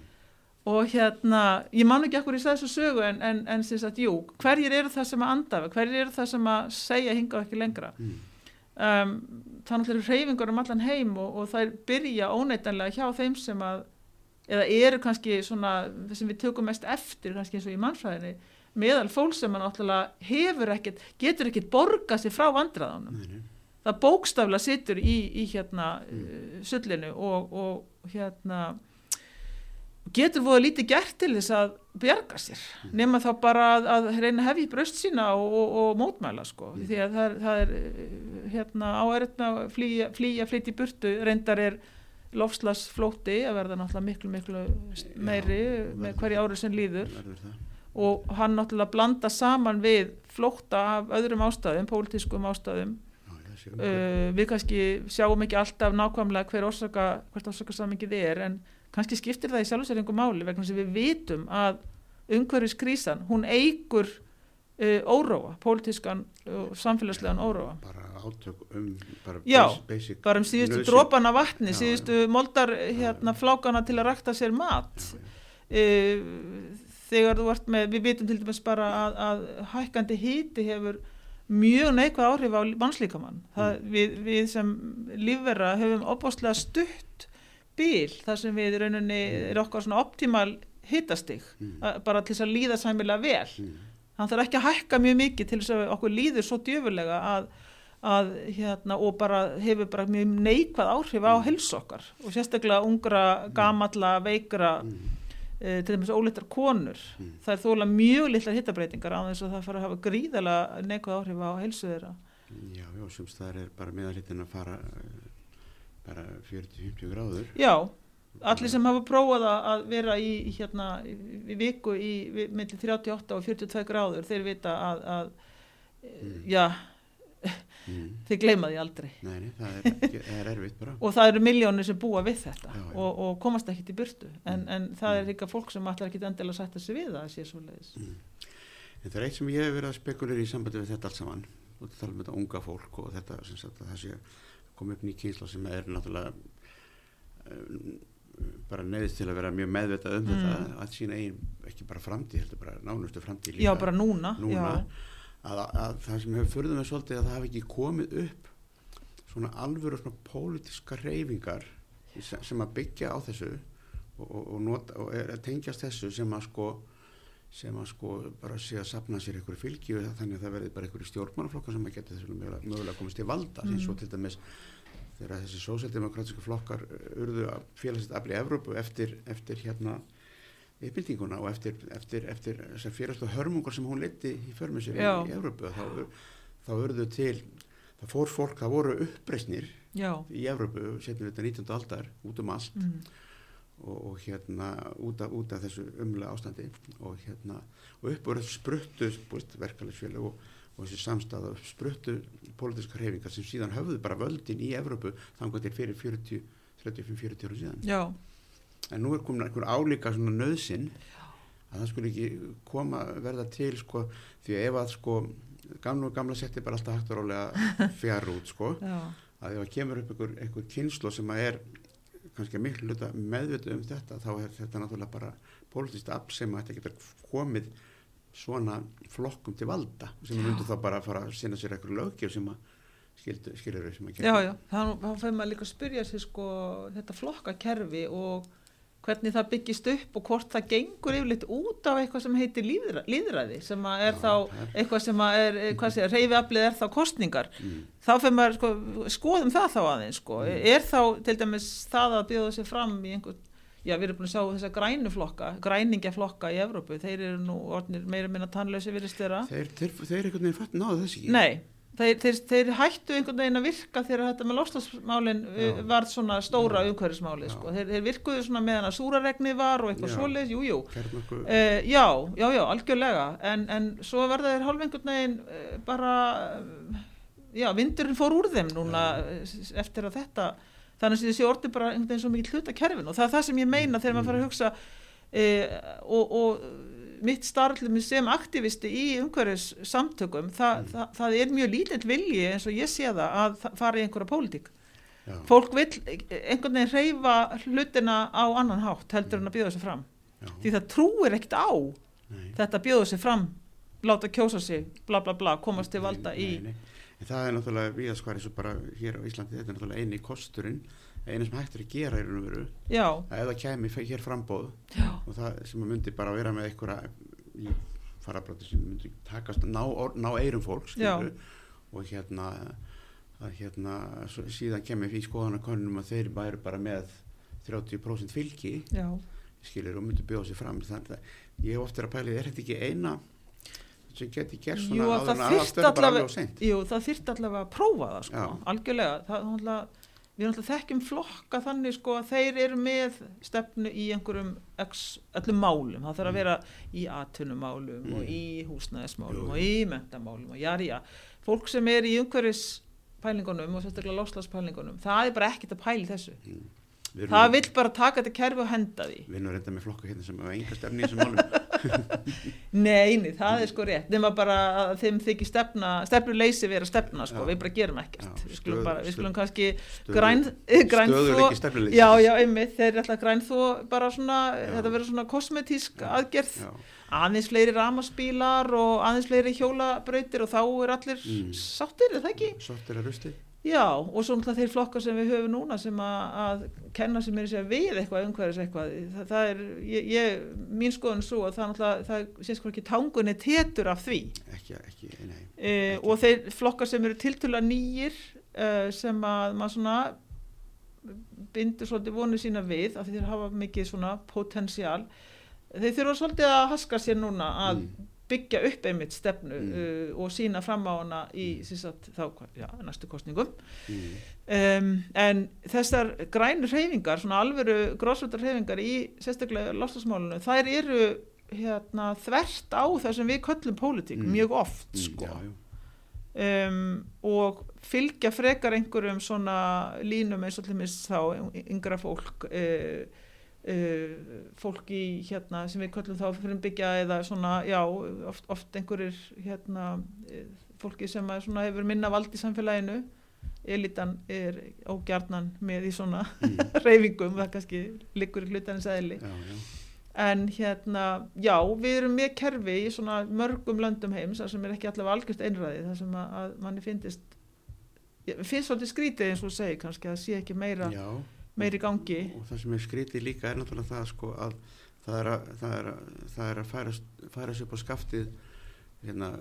S2: og hérna ég man ekki ekkur í þessu sögu en, en, en sem sagt, jú, hverjir eru það sem að andafa hverjir eru það sem að segja hinga ekki lengra
S1: Mm.
S2: um, þannig að reyfingur um allan heim og, og það er byrja óneitanlega hjá þeim sem að eða eru kannski svona það sem við tökum mest eftir kannski eins og í mannfræðinni meðal fólk sem að náttúrulega hefur ekkert, getur ekkert borgað sér frá vandræðanum
S1: Nei, nei.
S2: það bókstafla situr í, í hérna mm. sullinu og, og hérna getur voða lítið gert til þess að bjarga sér nema þá bara að, að reyna í bröst sína og, og, og mótmæla sko því að það er, það er eh, hérna áærit með að flýja, flýja flytt í burtu reyndar er lofslagsflóti að verða náttúrulega miklu miklu meiri
S1: Já,
S2: með
S1: verður.
S2: hverju ári sem líður
S1: Verður það.
S2: Og hann náttúrulega blanda saman við flótta af öðrum ástæðum, pólitískum ástæðum.
S1: Já,
S2: uh, við kannski sjáum ekki alltaf nákvæmlega hver orsaka, hvert orsakasamingið er en kannski skiptir það í sjálf sér einhver máli vegna sem við vitum að umhverfiskrísan, hún eigur uh, óróa, pólitískan og samfélagslegan óróa.
S1: bara átök um bara
S2: Já,
S1: basic,
S2: bara um síðustu
S1: nauðsyn.
S2: dropana vatni,
S1: Já,
S2: síðustu moldar hérna flákana til að rakta sér mat.
S1: Já, já.
S2: uh, þegar þú ert með, við vitum til dæmis bara að, að hækkandi híti hefur mjög neikvæð áhrif á mannslíkamann. Það, við, við sem lífverra höfum opáslega stutt bíl þar sem við rauninni er okkar svona optimal hitastig,
S1: Mm.
S2: bara til þess að líða sæmilega vel.
S1: Mm.
S2: Hann þarf ekki að hækka mjög mikið til þess að okkur líður svo djöfulega að, að hérna, og bara hefur bara mjög neikvæð áhrif á helsu okkar og sérstaklega ungra, gamalla, veikra E, til dæmis ólittar konur
S1: Mm.
S2: það er þóla mjög litlar hittabreitingar á þess að það fara að hafa gríðalega neikvæð áhrif á helsu þeirra
S1: Já, já, sums það er bara meðalitin að fara eh, bara 40-50 gráður.
S2: já, allir sem hafa prófað að- vera í, hérna í, viku í milli 38 og 42 gráður þeir vita að, að mm. já,
S1: Mm.
S2: þeir gleyma því aldrei
S1: Nei, nei, það er, ekki, það er erfitt bara.
S2: og það eru miljónir sem búa við þetta
S1: Já, já.
S2: Og, og komast ekki í burtu en,
S1: Mm.
S2: en það er
S1: Mm.
S2: líka fólk sem allar ekki endilega sætta sig við það að sé svo leiðis
S1: Mm. En það er eitt sem ég hef verið að spekulera í sambandi við þetta allt saman. Þú ert að tala um þetta unga fólk og þetta sem sagt að það sé komið upp ný kynsla sem er náttúrulega um, bara neðist til að vera mjög meðvitað um
S2: Mm.
S1: þetta að sína eigin, ekki bara framtíð, heldur bara nánustu framtíð líka.
S2: já, bara núna,
S1: núna. Að, að það sem hefur furðum með svolítið að það hafi ekki komið upp svona alvöru svona pólitíska reyfingar sem, að byggja á þessu og, og, og, nota, og er, tengjast þessu sem að sko sem að sko bara sé að sapna sér einhverju fylgi og þannig að það verði bara einhverju stjórnmannaflokkar sem að geta þessu mögulega, komist til valda mm. eins og til dæmis þegar þessi sósjaldemokrátiska flokkar urðu að félagsett afli Evrópu eftir, eftir hérna yfirbyldinguna og eftir, eftir, eftir þessar félagslega hörmungar sem hún leti í förmið sér í, Evrópu þá, þá urðu til það fór fólk, það voru uppreisnir
S2: já.
S1: í Evrópu setjum við þetta 19. aldar út um allt
S2: Mm.
S1: og, og hérna út af, út af þessu umlega ástandi og hérna og upp voru spruttu verkefælisfélag og, og þessi samstæða spruttu pólitíska hreyfingar sem síðan höfðu bara völdin í Evrópu þannig til fyrir 40, 35-40 ára síðan
S2: já.
S1: En nú er komin einhver álíka svona nöðsinn að það skulle ekki koma verða til sko því ef að sko gamla og gamla setti bara alltaf hægt og rálega fjár út sko.
S2: Já.
S1: að ef að kemur upp einhver, einhver kynslo sem að er kannski miklu hluta meðvitað um þetta þá er þetta náttúrulega bara politist afl sem að þetta getur komið svona flokkum til valda sem myndu þá bara að fara að sinna sér einhver löggjöf sem að skilur við sem að
S2: Já, já, þá fyrir maður líka að spyrja sér sko þetta flokkakerfi og hvernig það byggist upp og hvort það gengur yfirleitt út á eitthvað sem heitir líðra, líðræði sem að er
S1: Já,
S2: þá
S1: er-
S2: eitthvað sem að er, eh, hvað sé, reyfiaflið er þá kostningar
S1: mm,
S2: þá fyrir maður sko, skoðum það þá aðeins sko,
S1: Mm.
S2: er þá til dæmis það að bjóða sér fram í einhver já við erum búin að sjá þessa grænu flokka, græningjaflokka í Evrópu, þeir eru nú orðnir meira minna tannlösi virðist þeirra.
S1: Þeir, þeir, þeir einhvern veginn fatt náðu þessi ekki.
S2: Nei, þeir, þeir, þeir hættu einhvern veginn að virka þegar þetta með loslasmálinn
S1: Já.
S2: var svona stóra
S1: Já.
S2: umhverfismáli,
S1: Já.
S2: sko. Þeir, þeir virkuðu svona meðan að súraregnið var og eitthvað
S1: Já.
S2: svoleiðis, jú, jú.
S1: Kjarnorku,
S2: Uh, já, já, já, algjörlega en, en svo verða þeir hálf einhvern veginn uh, bara uh, já, vindurinn fór úr þeim núna uh, eftir að þetta þannig að þessi orði bara einhvern veginn svo mikið hluta kerfin og það er það sem ég meina þegar maður fara að hugsa uh, og, og mitt starflum sem aktivisti í umhverfis samtökum, það, það, það er mjög lítill vilji eins og ég sé það að fara í einhverja pólitík.
S1: Já,
S2: fólk vil einhvern veginn reyfa hlutina á annan hátt heldur en að bjóða sig fram.
S1: Já,
S2: því það trúir ekkert á
S1: nei.
S2: þetta bjóða sig fram láta kjósa sig, bla bla bla komast til valda
S1: Nei,
S2: í
S1: nei, nei. En það er náttúrulega viðaskvar eins og bara hér á Íslandi, þetta er náttúrulega eini kosturinn, eini sem hægt er að gera í raun og veru, að ef það kæmi fe- hér frambóð
S2: já,
S1: og það sem að myndi bara vera með einhverja í farabráti sem myndi takast, ná, or- ná eirum skilurðu, og hérna að hérna síðan kemur í skoðanakonunum að þeir væru bara með 30% fylgi
S2: já.
S1: skilur og myndi bjóða sér fram. Þannig að ég hef oft er að pæli, er þetta ekki eina sem geti gert svona
S2: Jú, það
S1: að bara
S2: allavega- Jú, það þyrfti allavega að prófa það sko,
S1: Já.
S2: algjörlega. Það, náttúrulega, við náttúrulega þekkjum flokka þannig sko að þeir eru með stefnu í einhverjum öllum málum, það þarf að
S1: Mm.
S2: vera í atvinnumálum og
S1: Mm.
S2: í húsnæðismálum
S1: Jú,
S2: og í mentamálum og jari, já, fólk sem er í umhverfispælingunum og sérstaklega lofslagspælingunum, það er bara ekkert að pæli þessu.
S1: Við
S2: það vill bara taka þetta kerfi og henda því.
S1: Við erum reynda með flokka hérna sem hafa enga stefni í þessum málum.
S2: Nei, nei, það er sko rétt. Nema bara að þeim þykir stefna stefnuleysi vera stefna, sko,
S1: Já.
S2: við bara gerum ekkert.
S1: Já,
S2: við skulum, bara, við skulum kannski græn, eh, græn
S1: stefnuleysis.
S2: Já, já, einmitt, þeir er alltaf græn þó bara svona, þetta verður svona kosmetísk aðgerð, aðeins fleiri ramaspílar og aðeins fleiri hjólabrautir og þá er allir
S1: Mm.
S2: sáttir, er það ekki?
S1: sortir að rusti
S2: Já, og svo náttúrulega þeir flokkar sem við höfum núna sem að, að kenna sem er að segja við eitthvað umhverfis eitthvað, það, það er ég, ég, mín skoðun er svo að það náttúrulega það sé sko ekki tangunni tetur af því
S1: ekki, ekki, nei
S2: e,
S1: Ekki.
S2: og þeir flokkar sem eru tiltölulega nýjir e, sem að maður svona bindur svolítið vonið sína við því þeir hafa mikið svona potensial þeir þurfa svolítið að haska sér núna að
S1: Mm.
S2: Byggja upp einmitt stefnu
S1: Mm.
S2: uh, og sína fram á hana í mm. sagt, þá, já, næstu kostningum
S1: mm.
S2: um, en þessar grænu reyfingar, svona alvöru grósvöldar reyfingar í sérstaklega lofstafsmálunum, þær eru hérna, þvert á það sem við köllum pólitík
S1: Mm.
S2: mjög oft
S1: Mm,
S2: sko.
S1: já,
S2: um, og fylgja frekar einhverjum svona línum eins og til mis þá yngra fólk uh, uh, fólk í hérna sem við köllum þá fyrir byggja eða svona já oft, oft einhverjir hérna eh, fólki sem að svona hefur minna vald í samfélaginu elitan er ógjarnan með í svona
S1: Mm.
S2: reyfingum, það kannski liggur í hlutanins eðli
S1: já, já.
S2: en hérna, já, við erum með kerfi í svona mörgum löndum heims þar sem er ekki allavega algjört einræði þar sem að, að manni finnst finnst svolítið skrítið eins og þú segir kannski að það sé ekki meira,
S1: já.
S2: Meira í gangi.
S1: Og það sem er skrítið líka er náttúrulega það sko að það er að, það er að, það er að færa, færa sér upp á skaftið hérna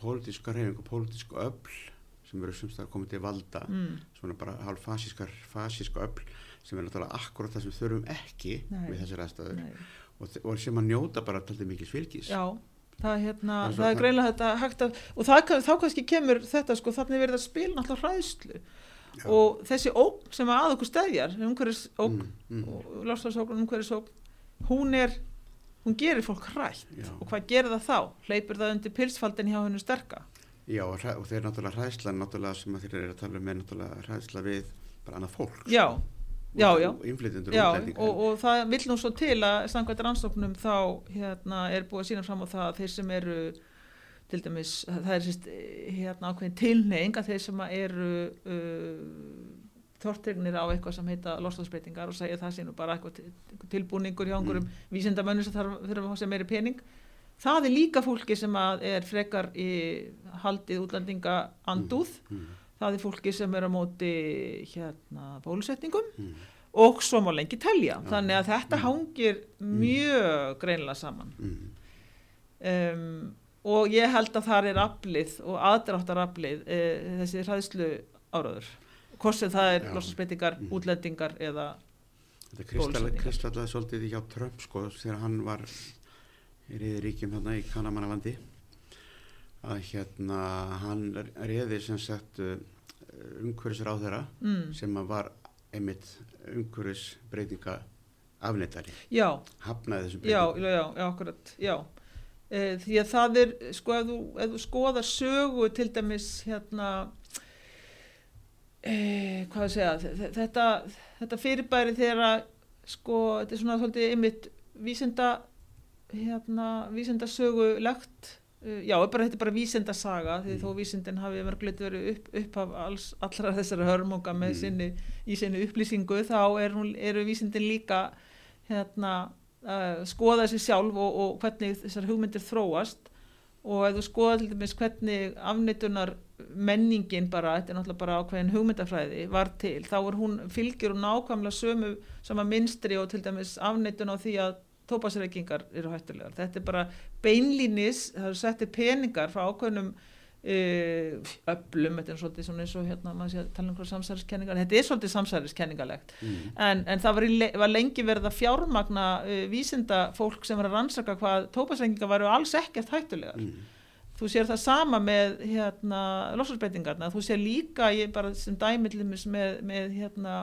S1: pólitíska reyfing og pólitísku öfl sem eru semst að koma til valda.
S2: Mm,
S1: svona bara hálf fasískar fasísku öfl sem er náttúrulega akkurat það sem þurfum ekki
S2: Nei.
S1: við þessar aðstæður. Og, og sem að njóta bara taldið mikið svilgis
S2: já, það, hérna,
S1: Það er
S2: greinlega þetta hægt að, og það, þá kannski kemur þetta sko, þannig verið að spila náttúrulega hræðslu
S1: Já.
S2: og þessi ógn sem að okkur stæðjar umhverfis ógn
S1: mm, mm,
S2: og lofslagsókn, umhverfisókn hún er, hún gerir fólk hrætt.
S1: Já.
S2: og hvað gerir það þá? hleypur það undir pilsfaldin hjá hennu sterka?
S1: Já og, og þeir náttúrulega hræðsla náttúrulega sem þeir eru að tala um er náttúrulega hræðsla við bara annað fólk
S2: já, já, já Já,
S1: og
S2: og, og það vill nú svo til að samkvæmt rannsóknum þá hérna, er búið að sína fram á það að þeir sem eru til dæmis, það er sérst hérna ákveðin tilneying að þeir sem eru uh, tortrygnir á eitthvað sem heita lostasbreytingar og segja það sé nú bara eitthvað tilbúningur hjá einhverjum mm. vísindamönnum sem þarf þurfa að sér meiri pening. Það er líka fólki sem er frekar í haldið útlendinga andúð.
S1: Mm,
S2: það er fólki sem er á móti hérna bólusetningum
S1: mm,
S2: og svo má lengi telja.
S1: Já.
S2: þannig að þetta
S1: Mm.
S2: hangir mjög greinlega saman.
S1: Mm,
S2: um, og ég held að þar er aflið og aðdráttaraflið e, þessi hræðslu áraður hvort sem það er
S1: Já.
S2: losasbreytingar,
S1: Mm.
S2: útlendingar eða
S1: Þetta kristallaði svolítið hjá Trump sko þegar hann var í reyðiríkjum hérna í Kanamannalandi að hérna hann reyði sem sagt uh, umhverfisra á þeirra mm. sem var einmitt umhverfisbreytinga afnettari.
S2: Já.
S1: Hafnaði þessum
S2: breytingum. Já, já, já, akkurat, já. E, því að það er, sko, ef þú, ef þú skoðar sögu til dæmis hérna, e, hvað að segja, þetta, þetta fyrirbæri þegar, sko, þetta er svona svolítið einmitt vísenda, hérna, vísenda sögu lagt Uh, já, bara, þetta er bara vísindasaga því mm. þó vísindin hafi verið verið upp, upp af alls, allra þessari hörmunga með mm. sinni, í sinni upplýsingu þá er eru vísindin líka hérna uh, skoða þessi sjálf og, og hvernig þessar hugmyndir þróast. Og ef þú skoða til dæmis hvernig afneitunar menningin bara, þetta er náttúrulega bara ákveðin hugmyndafræði var til, þá er hún fylgjur og nákvæmlega sömu sama minstri og til dæmis afneitun á því að tópasreikingar eru hættulegar. Þetta er bara beinlínis það eru settið peningar frá ákveðnum öllum þetta er svolítið svona eins og hérna maður sé að tala um hverja samsæriskenningar þetta er svolítið samsæriskenningalegt mm. en, en það var, í, var lengi verið að fjármagna uh, vísinda fólk sem var að rannsaka hvað tópasreikingar varu alls ekkert hættulegar mm. þú sér það sama með hérna lossarsbreytingarna þú sér líka ég bara sem dæmillimis með, með hérna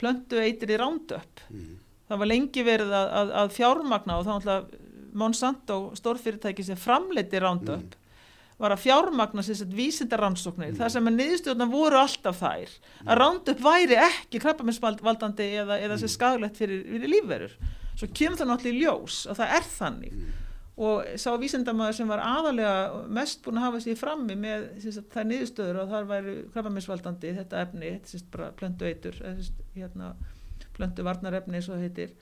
S2: plöndu eitir í rándöpp mm það var lengi verið að, að, að fjármagna og þá náttúrulega Monsanto stórfyrirtæki sem framleiti mm. Var að fjármagna sér sett vísindarannsóknir mm. þar sem að niðurstjórnar voru alltaf þær mm. að Roundup væri ekki krabbaminsvaldandi eða, eða sér mm. skaglegt fyrir, fyrir lífverður svo kemur það náttúrulega í ljós og það er þannig mm. og sá vísindamæður sem var aðalega mest búin að hafa sér frammi með sagt, þær niðurstöður og þar væri krabbaminsvaldandi þetta efni, þetta er bara plöndu eitur hérna plöntu varnarefni eins og heitir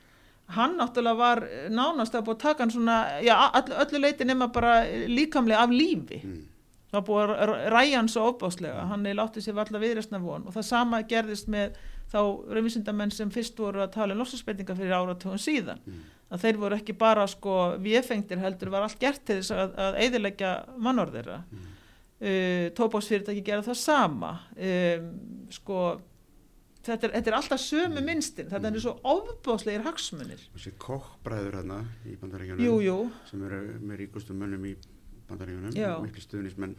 S2: hann náttúrulega var nánast að búið að taka hann svona, já, all, öllu leiti nema bara líkamlega af lífi mm. það búið að ræja hann svo óbáslega, hann er látið sér valla viðræstna von og það sama gerðist með þá reyfisindamenn sem fyrst voru að tala um lossarspenninga fyrir áratugum síðan mm. að þeir voru ekki bara sko viðfengtir heldur, var allt gert til þess að, að eidilegja mannorðira mm. uh, tópásfyrirtæki gera það sama um, sko þetta er, þetta er alltaf sömu minnstin mm. þetta er svo ofbáslegir hagsmunir.
S1: Þessi kokkbræður hérna í bandaríkjunum sem eru með ríkustum mönnum í bandaríkjunum miklu stuðnismenn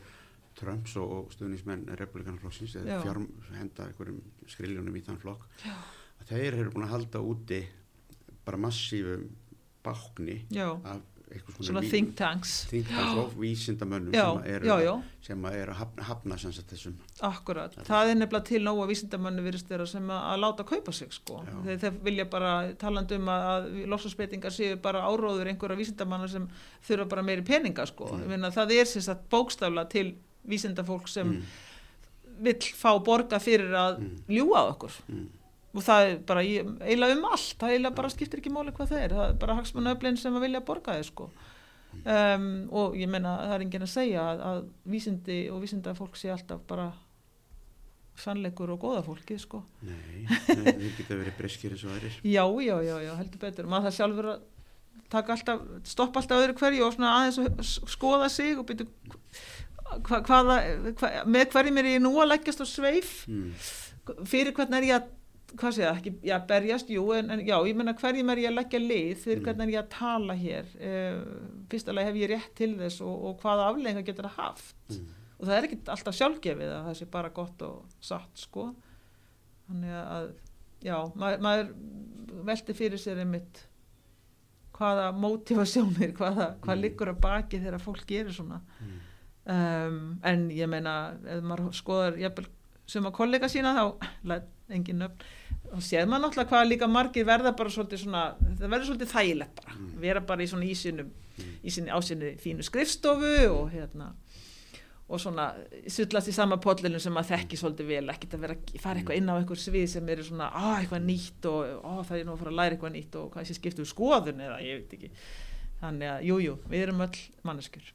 S1: Trumps og, og stuðnismenn republikanflokksins eða fjárm henda einhverjum skriljónum í þann flokk Já. þeir eru búin að halda úti bara massífum bákni af
S2: svona think tanks
S1: think tanks og vísindamönnum sem. Sem er að hafna, hafna þessum
S2: Akkurat, það er nefnilega til nóga vísindamönnu virðist þeirra sem að, að láta kaupa sig sko. þeir, þeir vilja bara taland um að, að lofsarspeitingar séu bara áróður einhverja vísindamanna sem þurfa bara meiri peninga sko. mm. það er sem sagt bókstafla til vísindafólk sem mm. vill fá borga fyrir að mm. ljúa okkur mm og það er bara eiginlega um allt það eiginlega bara skiptir ekki móli hvað það er. Það er bara hagsmunnaöflin sem að vilja borga þið sko. Um, og ég menna það er enginn að segja að, að vísindi og vísinda fólk sé alltaf bara sannleikur og góða fólki sko.
S1: Nei, það geta verið breskir eins og aðrir.
S2: Já, já, já, já, heldur betur. Maður það sjálfur að taka alltaf stoppa alltaf öðru hverju og svona aðeins að skoða sig og byrja hva, hvaða, hva, með hverjum er ég nú að leggjast á sveif? Mm. fyrir hvernig er ég að hvað sé það, ekki, já, berjast, jú, en, en já, ég menna hverjum er ég að leggja leið fyrir mm. hvernig er ég að tala hér uh, fyrstulega hef ég rétt til þess og, og hvaða aflegginga getur það haft mm. og það er ekki alltaf sjálfgefið að það sé bara gott og satt, sko þannig að, já, maður, maður veldi fyrir sér einmitt hvaða mótivasjónir, hvaða, hvað mm. liggur að baki þegar fólk gerir svona um, en ég meina, ef maður skoðar, ég hef sem að kollega sína þá engin nöfn. Og séð maður náttúrulega hvað líka margir verða bara svolítið svona, það verður svolítið þægilegt bara, mm. vera bara í svona ísinu mm. ásinu fínu skrifstofu og hérna og svona sullast í sama pollinu sem maður þekki svolítið vel, ekkert að vera fara eitthvað inn á eitthvað svið sem eru svona að eitthvað nýtt og ó, það er nú að fara að læra eitthvað nýtt og hvað sé skiptu um skoðun eða ég veit ekki. Þannig að jújú, jú, við erum öll manneskur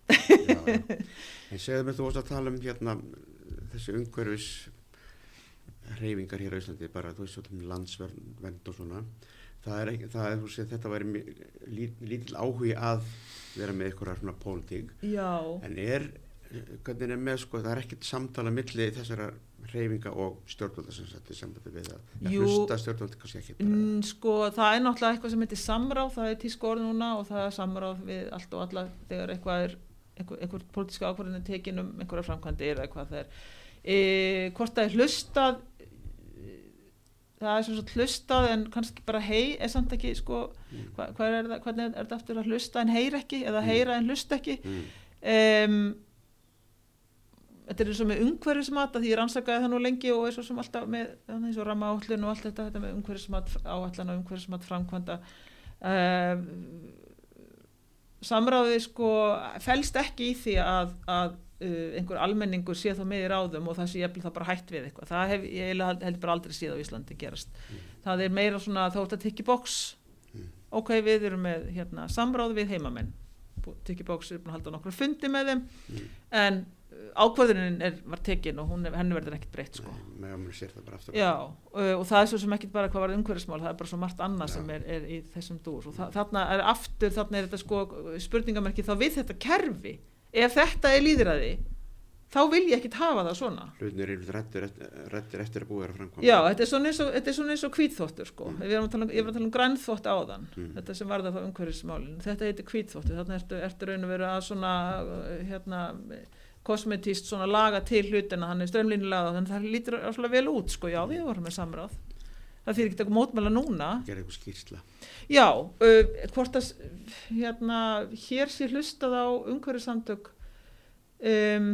S1: En segðu mér þú óst að tala um hérna þessi umhverfis reyfingar hér á Íslandi bara þú veist landsvernd og svona það er það er þú veist þetta væri lítil áhugi að vera með eitthvað svona pólitík en er, hvernig er með sko það er ekkert samtala milli þessara reyfinga og stjórnvalda sem í sambandi við að, að
S2: Jú.
S1: hlusta stjórnvalda kannski ekki bara
S2: Mm, sko, það er náttúrulega eitthvað sem heitir samráð, það er tísku orð núna og það er samráð við allt og alla þegar eitthvað er, einhver, einhver pólitíska ákvarðin er tekin um einhverja framkvæmdir eða hvað það er. E, hvort það er hlustað, það er sagt hlustað en kannski bara hei, er samt ekki, sko,
S1: Mm.
S2: hva, er það, hvernig er þetta aftur að hlusta en heyra ekki eða
S1: Mm.
S2: heyra en hlusta ekki. Um, þetta er eins og með umhverfismat því ég rannsakaði það nú lengi og eins og sem alltaf með eins og ramma áallun og allt þetta, þetta með umhverfismat áallan og umhverfismat framkvæmda um, samráðið sko felst ekki í því að, að einhver almenningur sé þá með í ráðum og það sé það bara hætt við eitthvað. Það hef ég held, held bara aldrei séð á Íslandi gerast. Það er meira svona þá er þetta tikki box.
S1: Mm.
S2: ok við erum með hérna, samráð við heimamenn. Tikki box er búin að halda nokkru fundi með þeim.
S1: Mm.
S2: en uh, ákvörðunin er, var tekin og er- henni verður ekkert breytt sko. Já, og, og það er svo sem ekkert bara hvað var umhverfismál, það er bara svo margt annað sem er, er í þessum dúr. Og þa þarna er aftur, þarna er þetta sko spurningamerki þá við þetta kerfi ef þetta er líðræði þá vil ég ekkert hafa það svona.
S1: Hlutin er einhvern rættir, rættir eftir að búið að framkvæma.
S2: Já, þetta er svona eins og, þetta er svona eins og hvítþvottur sko,
S1: Mm.
S2: við erum að tala um, ég var að tala um grænþvott áðan,
S1: Mm.
S2: þetta sem var það þá umhverfismálin, þetta heitir hvítþvottur, þarna ertu, ertu raun og veru að svona hérna, kosmetist svona laga til hlutina, hann er strömlínulega þannig að það lítur svona vel út sko, já við vorum með samráð, það fyrir ekki að mótmæla núna,
S1: gera eitthvað skýrsla.
S2: Já, uh, hvort að hérna, hér sé hlustað á umhverfisamtök um,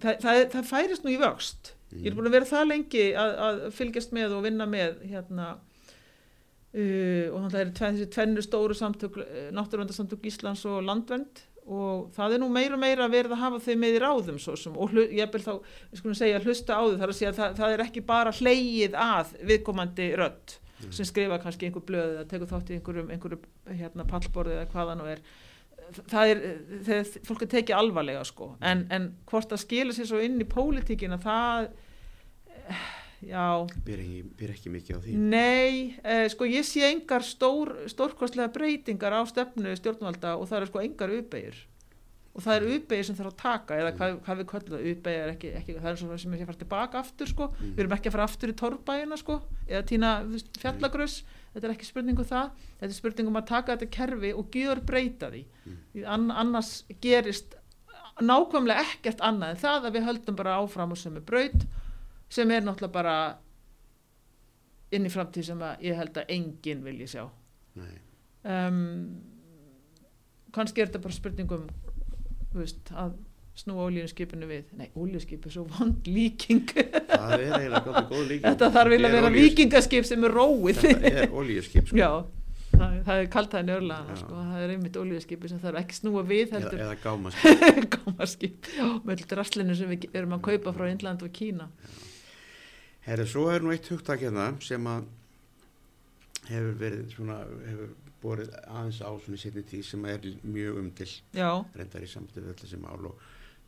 S2: það, það, það færist nú í vöxt. Ég er búin að vera það lengi að, að fylgjast með og vinna með hérna uh, og þannig að það eru tven, þessi tvennu stóru samtök náttúruvöndarsamtök Íslands og landvend og það er nú meira og meira verið að hafa þau með í ráðum svo sem og hlu, ég vil þá, segja hlusta á þau þar að segja að það, það er ekki bara hleyið að viðkomandi rödd
S1: Mm.
S2: sem skrifa kannski einhver blöð eða tekur þátt í einhverjum, einhverjum hérna, pallborði eða hvaða nú er. Það er, þegar fólk er tekið alvarlega sko, en, en hvort það skilur sér svo inn í pólitíkina það já,
S1: ber ekki, ber ekki mikið á því.
S2: Nei eh, sko ég sé engar stór, stórkostlega breytingar á stefnu stjórnvalda og það eru sko engar uppeyjur og það eru uppeyjur sem þarf að taka eða hvað, hvað við köllum það, uppeyjur er ekki, ekki það er svona sem er að fara tilbaka aftur sko.
S1: Mm.
S2: við erum ekki að fara aftur í torrbæina sko eða týna fjallagröss þetta er ekki spurning um það. Þetta er spurning um að taka þetta kerfi og gjör breyta því.
S1: Mm.
S2: Því Ann, annars gerist nákvæmlega ekkert annað en það að við höldum bara áfram og sem er braut sem er náttúrulega bara inn í framtíð sem að ég held að enginn vilji sjá. Um, kannski er þetta bara spurningum veist, að snúa ólíuskipinu við. Nei, ólíuskip er svo vond líking.
S1: Það er eiginlega góð, góð líka
S2: þetta þarf vilja að vera vikingaskip sem er róið.
S1: Þetta er olíuskip sko.
S2: já, það, það er kaltaði nörlaðana
S1: Já.
S2: sko, það er einmitt ólíuskipi sem þarf ekki snúa við
S1: eða,
S2: heldur.
S1: eða gámaskip.
S2: Gámaskip. Með draslinu sem við erum að kaupa frá Indland og Kína
S1: Herri, svo er nú eitt hugtak hérna sem að hefur verið svona, hefur borið aðeins á svona í setni tíð sem er mjög umdill
S2: já,
S1: reyndar í samtíð við öll þessi mál og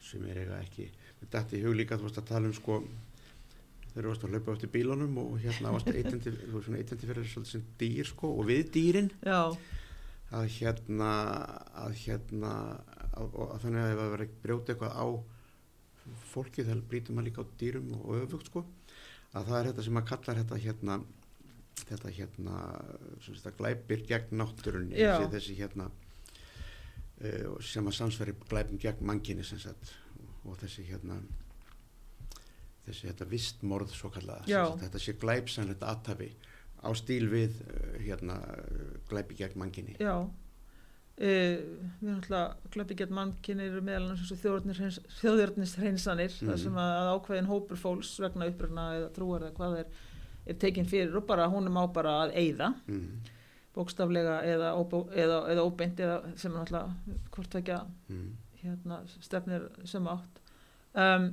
S1: sem er eiga ekki dætti í hug líka þú varst að tala um sko þegar þú varst að hlaupa eftir bílunum og hérna varst eitandi, þú varst svona eitandi fyrir svolítið sem dýr sko og við dýrin.
S2: Já,
S1: að hérna að hérna að, að þannig að það verið að brjóta eitthvað á fólki þá brýtum maður líka á dýrum og öfugt sko að það er þetta sem að kallar þetta hérna þetta hérna sem þetta glæpir gegn náttúrunni þessi, þessi hérna uh, sem að samsveri glæpum gegn manginni sem sagt og þessi hérna þessi þetta vistmorð svo kallaða sagt, þetta sé glæpsanlegt aðtafi á stíl við uh, hérna glæpi gegn manginni
S2: já við erum alltaf klöppi gett mannkynni eru meðal og þjóðjörnishreinsanir mm. þar
S1: Mhm.
S2: sem að, ákveðin hópur fólks vegna uppröfna eða trúar eða hvað er, er tekin fyrir og bara hún er má bara að eyða
S1: mm.
S2: bókstaflega eða, óbó, eða, eða óbeint eða sem náttúrulega hvort ekki
S1: Mm.
S2: hérna, stefnir sem átt um,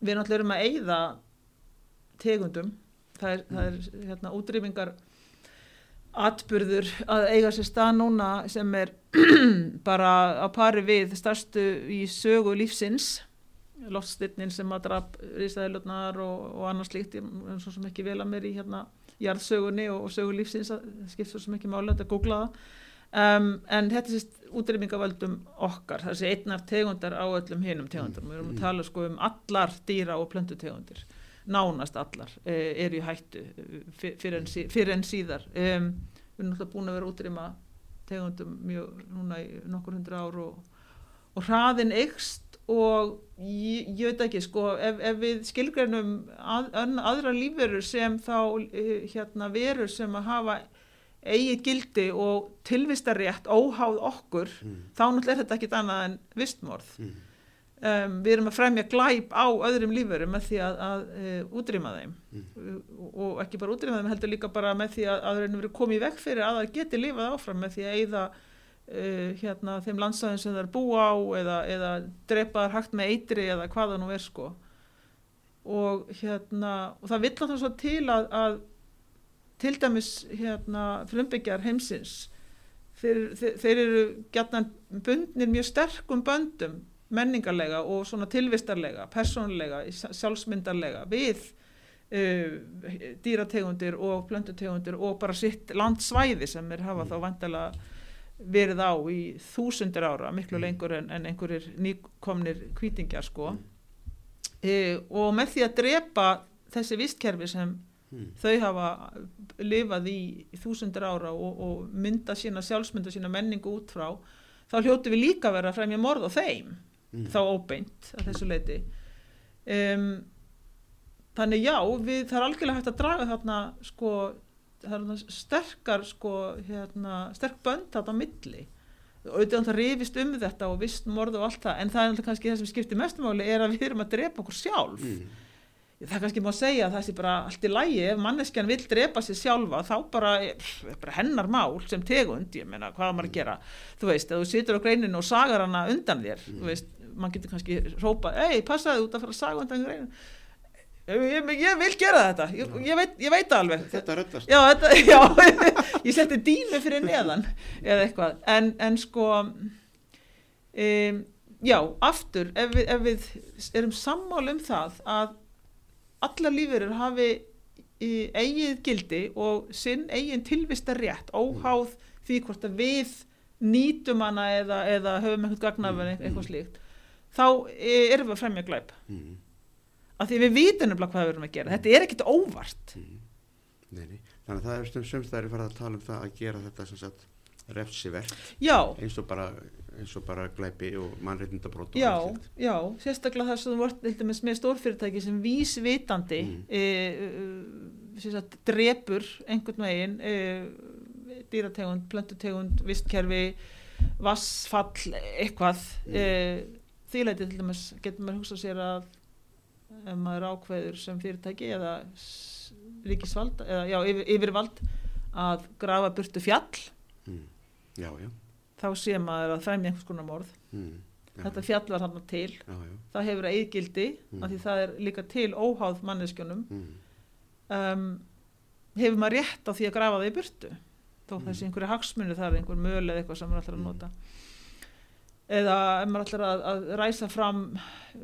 S2: við náttúrulega erum að eyða tegundum það er, það er hérna, útrýmingar atburður að eiga sér stað núna sem er bara á pari við stærstu í sögu lífsins loftstinnin sem að draf risaðilutnar og, og annars slíkt. Svo sem ekki vel að mér í hérna jarðsögunni og, og sögu lífsins það skipt svo sem ekki máli að googla það um, en þetta er sérst útrýmingavöldum okkar það sé einnar tegundar á öllum hinum tegundar við erum að tala sko um allar dýra og plöndutegundir nánast allar uh, eru í hættu fyrir en, fyrir en síðar um, við erum náttúrulega búin að vera útrýma tegundum mjög núna í nokkur hundra ár og, og hraðin ykst og ég, ég veit ekki sko ef, ef við skilgreinum að, aðra lífverur sem þá hérna verur sem að hafa eigið gildi og tilvistarétt óháð okkur mm. þá náttúrulega er þetta ekkit annað en vistmorð mm. Um, við erum að fremja glæp á öðrum lífurum með því að, að uh, útrýma þeim mm. og ekki bara útrýma þeim heldur líka bara með því að það er verið komið vekk fyrir að það geti lifað áfram með því að eigða uh, hérna, þeim landsæðin sem það er búa á eða, eða drepaðar hægt með eitri eða hvaða nú er sko og hérna og það vill alltaf svo til að, að til dæmis hérna frumbyggjar heimsins þeir, þeir, þeir eru gætna bundnir mjög sterkum böndum menningarlega og svona tilvistarlega persónlega, sjálfsmyndarlega við uh, dýrategundir og plöndutegundir og bara sitt landsvæði sem er hafa mm. þá vandala verið á í þúsundir ára, miklu mm. lengur en, en einhverjir nýkomnir kvítingjar sko uh, og með því að drepa þessi vistkerfi sem Hmm. Þau hafa lifað í, í þúsundir ára og, og mynda sína sjálfsmynda sína menningu út frá þá hljótu við líka verið að fremja morð á þeim hmm. þá óbeint að þessu leiti um, þannig já við, það er algjörlega hægt að draga þarna sko sterkar sko hérna, sterk bönd þarna á milli. Auðvitað það rifist um þetta og vist morð og allt það en það er kannski það sem skiptir mestumáli er að við erum að drepa okkur sjálf. Mm. Það kannski má segja að það sé bara allt í lægi ef manneskjan vil drepa sér sjálfa þá bara, pff, bara hennar mál sem tegund, ég meina hvað maður að gera? Þú veist, að þú situr á greininu og sagar hana undan þér, mm. þú veist, mann getur kannski rópa, ei, passaði út að fara að saga undan greininu ég, ég vil gera þetta, ég, ég, veit, ég veit alveg.
S1: Þetta röttast
S2: já, þetta, já, ég seti dínu fyrir neðan eða eitthvað, en, en sko um, já, aftur ef við, ef við erum sammál um það að alla lífurur hafi eigið gildi og sinn eigin tilvistar rétt óháð því hvort að við nýtum hana eða, eða höfum einhvern gagnaf eða eitthvað slíkt þá erum við að fremja glæp mm. af því við vitum nefnilega hvað við erum að gera þetta er ekkit óvart mm.
S1: nei, nei. þannig að það er stundum semstæri farið að tala um það að gera þetta sem sagt refsivert eins og bara bara glæpi og mannreitndabrót
S2: Já, já, sérstaklega það sem vart með stórfyrirtæki sem vísvitandi mm. e, e, sagt, drepur einhvern veginn e, dýrategund, plöntutegund vistkerfi, vassfall eitthvað mm. Þýleiti til dæmis getur maður hugsað sér að ef maður ákveður sem fyrirtæki eða ríkisvald eða já, yfir, yfirvald að grafa burtu fjall
S1: mm. Já, já
S2: þá sé maður að fremja einhvers konar morð mm, þetta fjall var hann til það hefur eigildi mm. af því það er líka til óháð manneskjónum mm. um, hefur maður rétt á því að grafa það í burtu þó mm. þessi einhverju hagsmunni það er einhver möl eða eitthvað sem maður að mm. nota eða ef maður ætlar að, að ræsa fram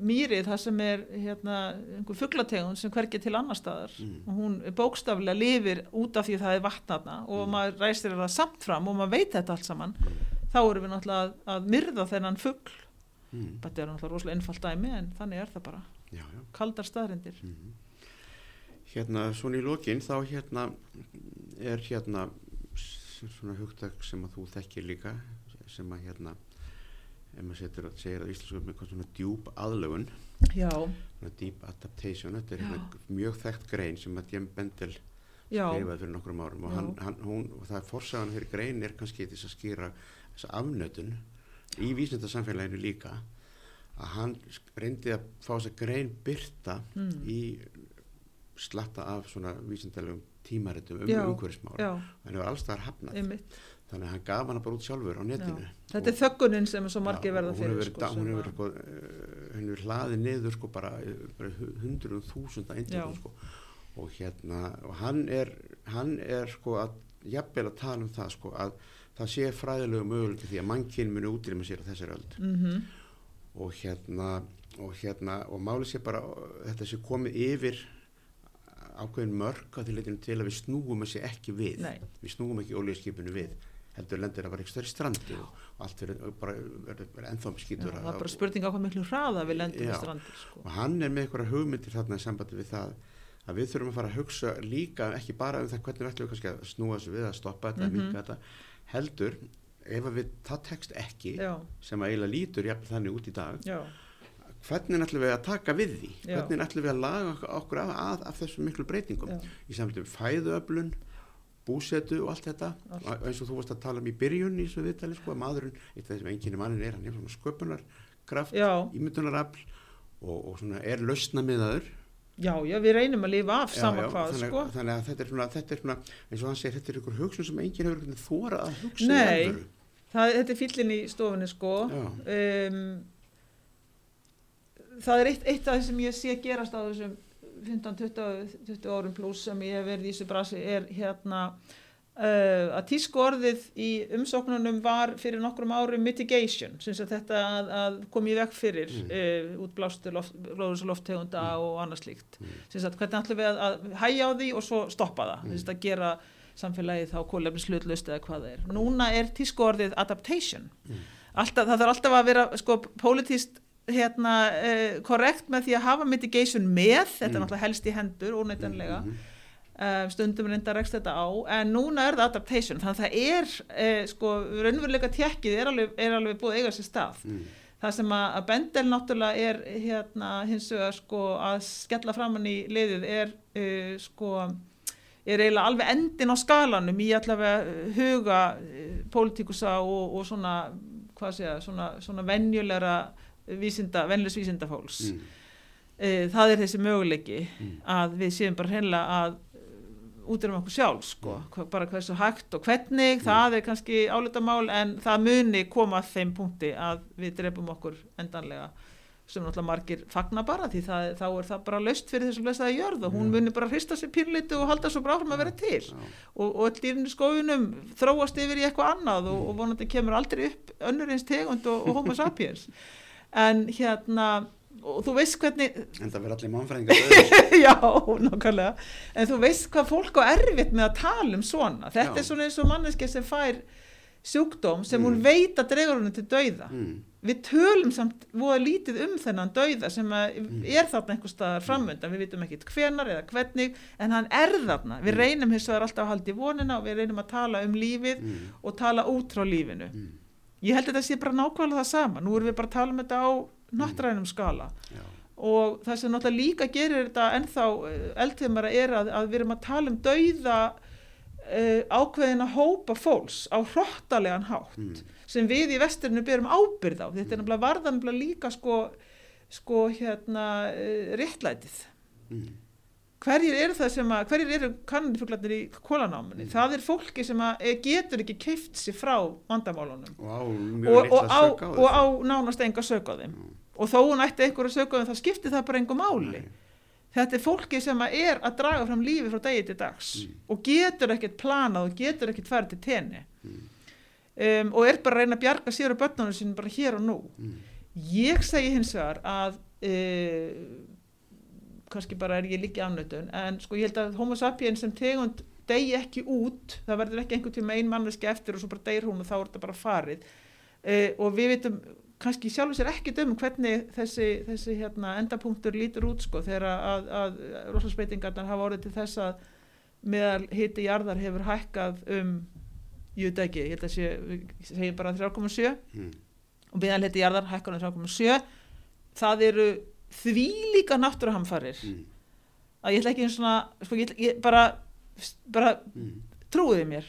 S2: mýrið það sem er hérna, einhver fugglategun sem hvergir til annar staðar mm. og hún bókstaflega lifir út af því það er vatnaðna og maður ræsir það samt fram og maður veit þetta allt saman þá erum við náttúrulega að, að myrða þennan fuggl mm. þetta er náttúrulega rosalega einfalt dæmi en þannig er það bara
S1: já, já.
S2: kaldar staðrindir
S1: mm. hérna svona í lokin þá hérna er hérna svona hugtak sem að þú þekkir líka sem að hérna ef maður setur að segja að Íslandsku er með svona djúb aðlögun. Svona deep adaptation þetta er hérna mjög þekkt grein sem að Jem Bendel skrifaði fyrir nokkrum árum og, hann, hann, hún, og það er forsagan fyrir grein er kannski þess að skýra þessa afnötun í vísindarsamfélaginu líka að hann reyndi að fá þess að grein byrta mm. í slatta af svona vísindarlegum tímaritum um umhverfismál. Og hann hefur allstað hafnað. Einmitt. Þannig að hann gaf hann bara út sjálfur á netinu já.
S2: þetta er þöggunin sem er svo margir verða fyrir
S1: sko, hún hefur sko, uh, hlaðið niður sko bara, bara hundruð þúsunda eindöfum sko og hérna og hann er, hann er sko að jafnvel að tala um það sko að það sé fræðilegu möguleik því að mannkinn muni útrýma sér á þessari öld mm -hmm. og hérna og hérna og máli sé bara þetta sé komið yfir ákveðin mörg að því leytinu til að við snúum þessi ekki við
S2: Nei.
S1: við snúum ekki ólíðskipinu við heldur lendir að vera ekki störri strandi og allt verður bara verður ennþá með skýtur
S2: það er bara spurning á hvað miklu hraða við lendir
S1: með
S2: strandi
S1: sko. og hann er með eitthvað hugmyndir þarna í sambandi við það að við þurfum að fara að hugsa líka ekki bara um það hvernig við ætlum kannski að snúa þessu við að stoppa þetta, mm. -hmm. þetta heldur ef við, það tekst ekki
S2: já,
S1: sem að eiginlega lítur jafn þannig út í dag
S2: já,
S1: hvernig ætlum við að taka við því
S2: Já.
S1: hvernig ætlum við að laga okkur- að, að af þessum miklu breytingum í samtum fæðuöflun búsetu og allt þetta
S2: Allt.
S1: eins og þú varst að tala um í byrjun í þessu viðtali sko, að maðurinn, eitt af þessum enginni mannin er hann er svona sköpunarkraft
S2: já,
S1: ímyndunarafl og, og svona er lausna miðaður
S2: já, já, við reynum að lifa af sama
S1: já,
S2: hvað,
S1: þannig,
S2: sko.
S1: þannig að þetta er svona, þetta er svona eins og hann segir, þetta er ykkur hugsun sem enginn hefur þóra að hugsa í
S2: Nei.
S1: alvöru.
S2: Það, þetta er fíllinn í stofunni, sko.
S1: Já.
S2: Um, það er eitt, eitt af það sem ég sé gerast á þessum 15-20 20 árum pluss sem ég hef verið í þessu brasi er hérna uh, að tísku orðið í umsóknunum var fyrir nokkrum árum mitigation, sem þetta að, að komi í veg fyrir
S1: Mm.
S2: uh, útblástu loft, blóðus og annað slíkt.
S1: Mm.
S2: Sem sagt hvernig ætlum við að, að hæja á því og svo stoppa það,
S1: Mm.
S2: sem sagt að gera samfélagið þá kólefnis hlutlust eða hvað það er. Núna er tísku orðið adaptation.
S1: Mm.
S2: Alltaf, það þarf alltaf að vera sko pólitíst hérna uh, korrekt með því að hafa mitigation með, þetta er
S1: Mm.
S2: náttúrulega helst í hendur óneitanlega,
S1: Mhm.
S2: uh, stundum reynda að rekst þetta á, en núna er það adaptation, þannig að það er uh, sko raunveruleika tjekkið er alveg, er alveg búið eiga sér stað.
S1: Mm.
S2: Það sem að, að Bendel náttúrulega er hérna hins vegar sko að skella framann í liðið er sko er eiginlega alveg endin á skalanum í allavega huga pólitíkusa og, og svona hvað segja, svona, svona venjulegra vísinda, venjulegs vísindafólks
S1: Mm.
S2: uh, það er þessi möguleiki
S1: Mm.
S2: að við séum bara hreinlega að út um okkur sjálf sko, hva- bara hversu hægt og hvernig, það er kannski álitamál en það muni koma að þeim punkti að við drefum okkur endanlega sem náttúrulega margir fagna bara því það, þá er það bara löst fyrir þessu blessaði jörð og hún
S1: Já.
S2: muni bara hrista sér pínlítu og halda svo áfram að vera til
S1: Já.
S2: og, og öll dýrin í skóginum þróast yfir í eitthvað annað og, og vonandi kemur aldrei upp önnur eins tegund og, og homo sapiens en hérna og þú veist hvernig
S1: en það verður allir mannfræðingar
S2: já, nákvæmlega en þú veist hvað fólk á erfitt með að tala um svona þetta
S1: Já.
S2: er svona eins og manneski sem fær sjúkdóm sem hún
S1: Mm.
S2: veit að dregur henni til dauða
S1: mm.
S2: við tölum samt voða lítið um þennan dauða sem að
S1: Mm.
S2: er þarna einhver staðar framöndan, við vitum ekkit hvenar eða hvernig, en hann er þarna við
S1: Mm.
S2: reynum hins vegar alltaf að halda í vonina og við reynum að tala um lífið
S1: Mm.
S2: og tala út frá lífinu
S1: Mm.
S2: Ég held að þetta sé bara nákvæmlega það sama nú erum við bara að tala um þetta á náttræðinum skala
S1: Já.
S2: og það sem náttúrulega líka gerir þetta ennþá eldheimara er að, að við erum að tala um dauða uh, ákveðina hópa fólks á hrottalegan hátt
S1: Mm.
S2: sem við í vesturinu berum ábyrð á þetta er nefnilega varðan nefnilega líka sko, sko hérna uh, réttlætið
S1: Mm.
S2: Hverjir eru það sem að hverjir eru kannanifuglarnir í kólanáminni
S1: Mm.
S2: það er fólki sem að eh, getur ekki keift sér frá vandamálunum
S1: mjög
S2: og, og, á, og á nánast enga þeim
S1: Já.
S2: og þó hún ætti einhverju þeim þá skiptir það bara engu máli
S1: Nei.
S2: þetta er fólki sem að er að draga fram lífi frá degi til dags
S1: Mm.
S2: og getur ekkert planað og getur ekkert farið til tenni
S1: Mm.
S2: um, og er bara að reyna að bjarga sér og börnunum sín bara hér og nú
S1: Mm.
S2: ég segi hins vegar að uh, kannski bara er ég líki afnötun en sko ég held að homo sapiens sem tegund degi ekki út, það verður ekki einhvern tíma ein manneski eftir og svo bara deyr hún og þá er þetta bara farið. Uh, og við veitum kannski sjálfur sér ekkert um hvernig þessi, þessi hérna, endapunktur lítur út sko þegar að, að rosarsbreytingarnar hafa orðið til þess að meðal hiti jarðar hefur hækkað um ég veit ekki, ég held að sé, við segjum bara 3,7
S1: Mm.
S2: og meðal hiti jarðar hækkað um 3,7 það eru því líka náttúruhamfarir
S1: Mm.
S2: að ég ætla ekki eins svona sko, ég, ég bara, bara
S1: Mm.
S2: trúiði mér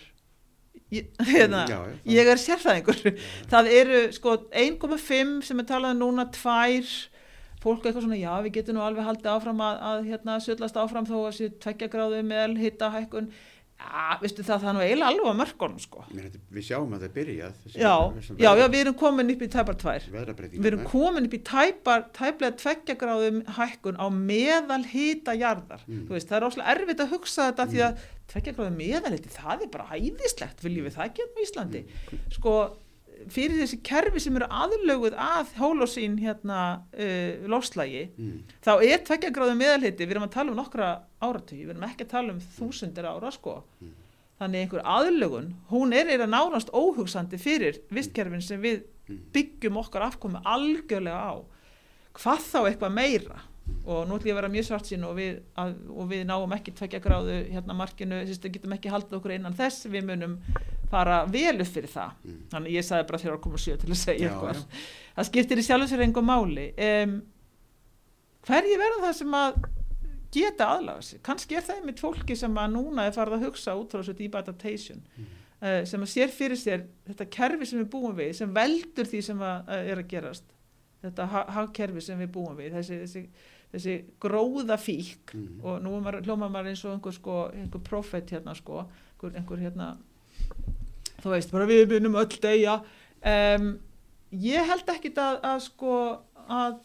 S2: ég, hérna,
S1: Já, já,
S2: ég er sérfræðingur það eru sko 1,5 sem er talað um núna, 2 fólk eitthvað svona, já við getum nú alveg haldið áfram að, að hérna söllast áfram þó að séu tveggja gráðu meðal hitta hækkun já, veistu það, það er nú eiginlega alveg á mörkunum sko.
S1: Þetta- við sjáum að það er byrjað
S2: já, já, já, við erum komin upp í tæpar tvær. við erum komin upp í tæpar, tæplega tveggja gráðum hækkun á meðal hita jarðar.
S1: Mm.
S2: veist, það er óslega erfitt að hugsa þetta því að tveggja gráðum meðal hiti, það er bara hæðislegt viljum við það ekki á Íslandi? Sko, fyrir þessi kerfi sem eru aðlöguð að hólosín hérna uh, lofslægi
S1: Mm.
S2: þá er tveggja gráðum meðalhiti, við erum að tala um nokkra áratugi, við erum ekki að tala um þúsundir ára sko
S1: Mm.
S2: þannig einhver aðlögun, hún er eða nánast óhugsandi fyrir vistkerfin sem við
S1: Mm.
S2: byggjum okkar afkomi algjörlega á hvað þá eitthvað meira og nú ætlum ég að vera mjög svart sín og við, að, og við náum ekki tvekja gráðu hérna markinu, að getum ekki haldið okkur innan þess, við munum fara vel upp fyrir það,
S1: Mm.
S2: þannig ég sagði bara 3,7 til að segja
S1: Já,
S2: eitthvað
S1: já.
S2: það skiptir í sér engum máli um, hverji verður það sem að geta aðlaga sig kannski er það einmitt fólki sem að núna er farið að hugsa út frá þessu deep adaptation
S1: Mm.
S2: uh, sem að sér fyrir sér þetta kerfi sem við búum við sem veldur því sem að, að er að gerast þetta ha- hagkerfi sem við búum við þessi, þessi, þessi gróða fík
S1: Mm.
S2: og nú hljómar maður eins og einhver, sko, einhver profet hérna sko, einhver, einhver hérna þú veist, bara við munum öll deyja um, ég held ekkit að, að sko að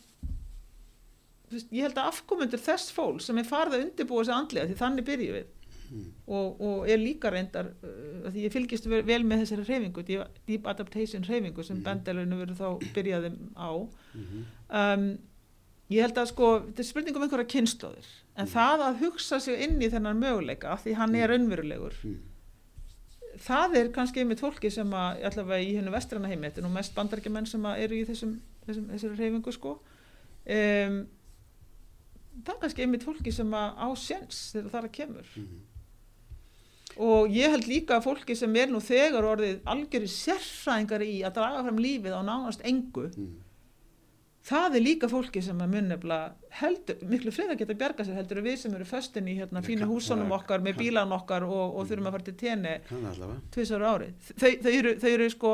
S2: veist, ég held að afkomundur þess fólk sem er farið að undirbúa sig andlega því þannig byrjum við
S1: Mm.
S2: og, og er líka reyndar uh, því ég fylgist vel, vel með þessari hreyfingu deep, deep adaptation hreyfingu sem mm. Bendelinu verður þá byrjaði á
S1: Mhm.
S2: um, ég held að sko þetta er spurning um einhverja kynnslóðir en
S1: Mm.
S2: það að hugsa sig inn í þennan möguleika því hann er raunverulegur
S1: Mm.
S2: Það er kannski einmitt fólki sem að allavega í hennu vestrana heimi þetta er nú mest bandarækjumenn sem eru í þessum, þessum þessari hreyfingu sko um, það er kannski einmitt fólki sem að á séns þegar það er að kemur
S1: Mhm.
S2: og ég held líka að fólki sem er nú þegar orðið algjöri sérfræðingar í að draga fram lífið á nánast engu
S1: Mm.
S2: Það er líka fólki sem að mun heldur, miklu fleira geta bjarga sér heldur við sem eru föstin í hérna
S1: kann-
S2: húsunum okkar með bílan okkar og, og
S1: Mm.
S2: þurfum að fara til
S1: allavega
S2: tvisar ári þau, þau, eru, þau eru sko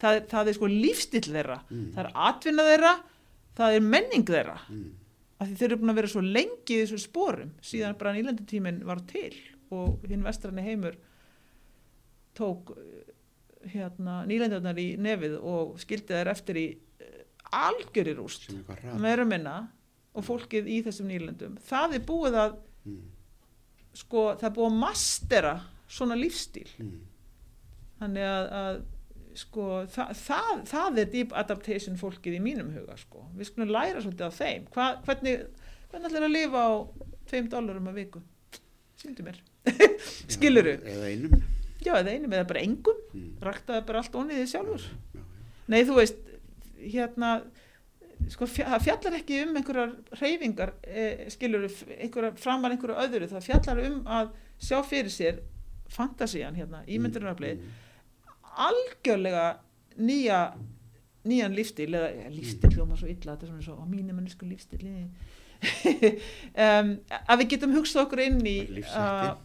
S2: það, það er sko lífstill þeirra
S1: Mm.
S2: það er atvinna þeirra það er menning þeirra
S1: Mm.
S2: af því þeir eru búin að vera svo lengi í þessu sporum síðan bara nýlendutíminn var til og hinn vestranni heimur tók eh, hérna nýlendunar í nefið og skildi þær eftir í algjöri rúst
S1: sem eitthvað ræð
S2: meira minna og fólkið í þessum nýlendum. Það er búið að
S1: mm.
S2: sko það er búið að mastera svona lífstíl
S1: Mm.
S2: þannig að, að sko það, það, það er deep adaptation fólkið í mínum huga sko. Við skulum læra svolítið af þeim. Hva, hvernig, hvernig ætlar að lifa á 5 dólarum að viku? Síndu mér. Skiluru,
S1: Já, eða einum.
S2: Já eða einum eða bara engum.
S1: Mm.
S2: raktaði bara allt því sjálfur.
S1: Já, já.
S2: nei þú veist hérna sko það fjallar ekki um einhverjar reyfingar eh, skilur einhverjar framar einhverju öðru. Það fjallar um að sjá fyrir sér fantasían hérna, ímyndunaraflið
S1: Mm.
S2: algjörlega nýja nýjan lífstíl eða ja, lífstíl hljóma svo illa þetta er svona svo á mínum mannesku lífstíl um, að við getum hugsað okkur inn í að-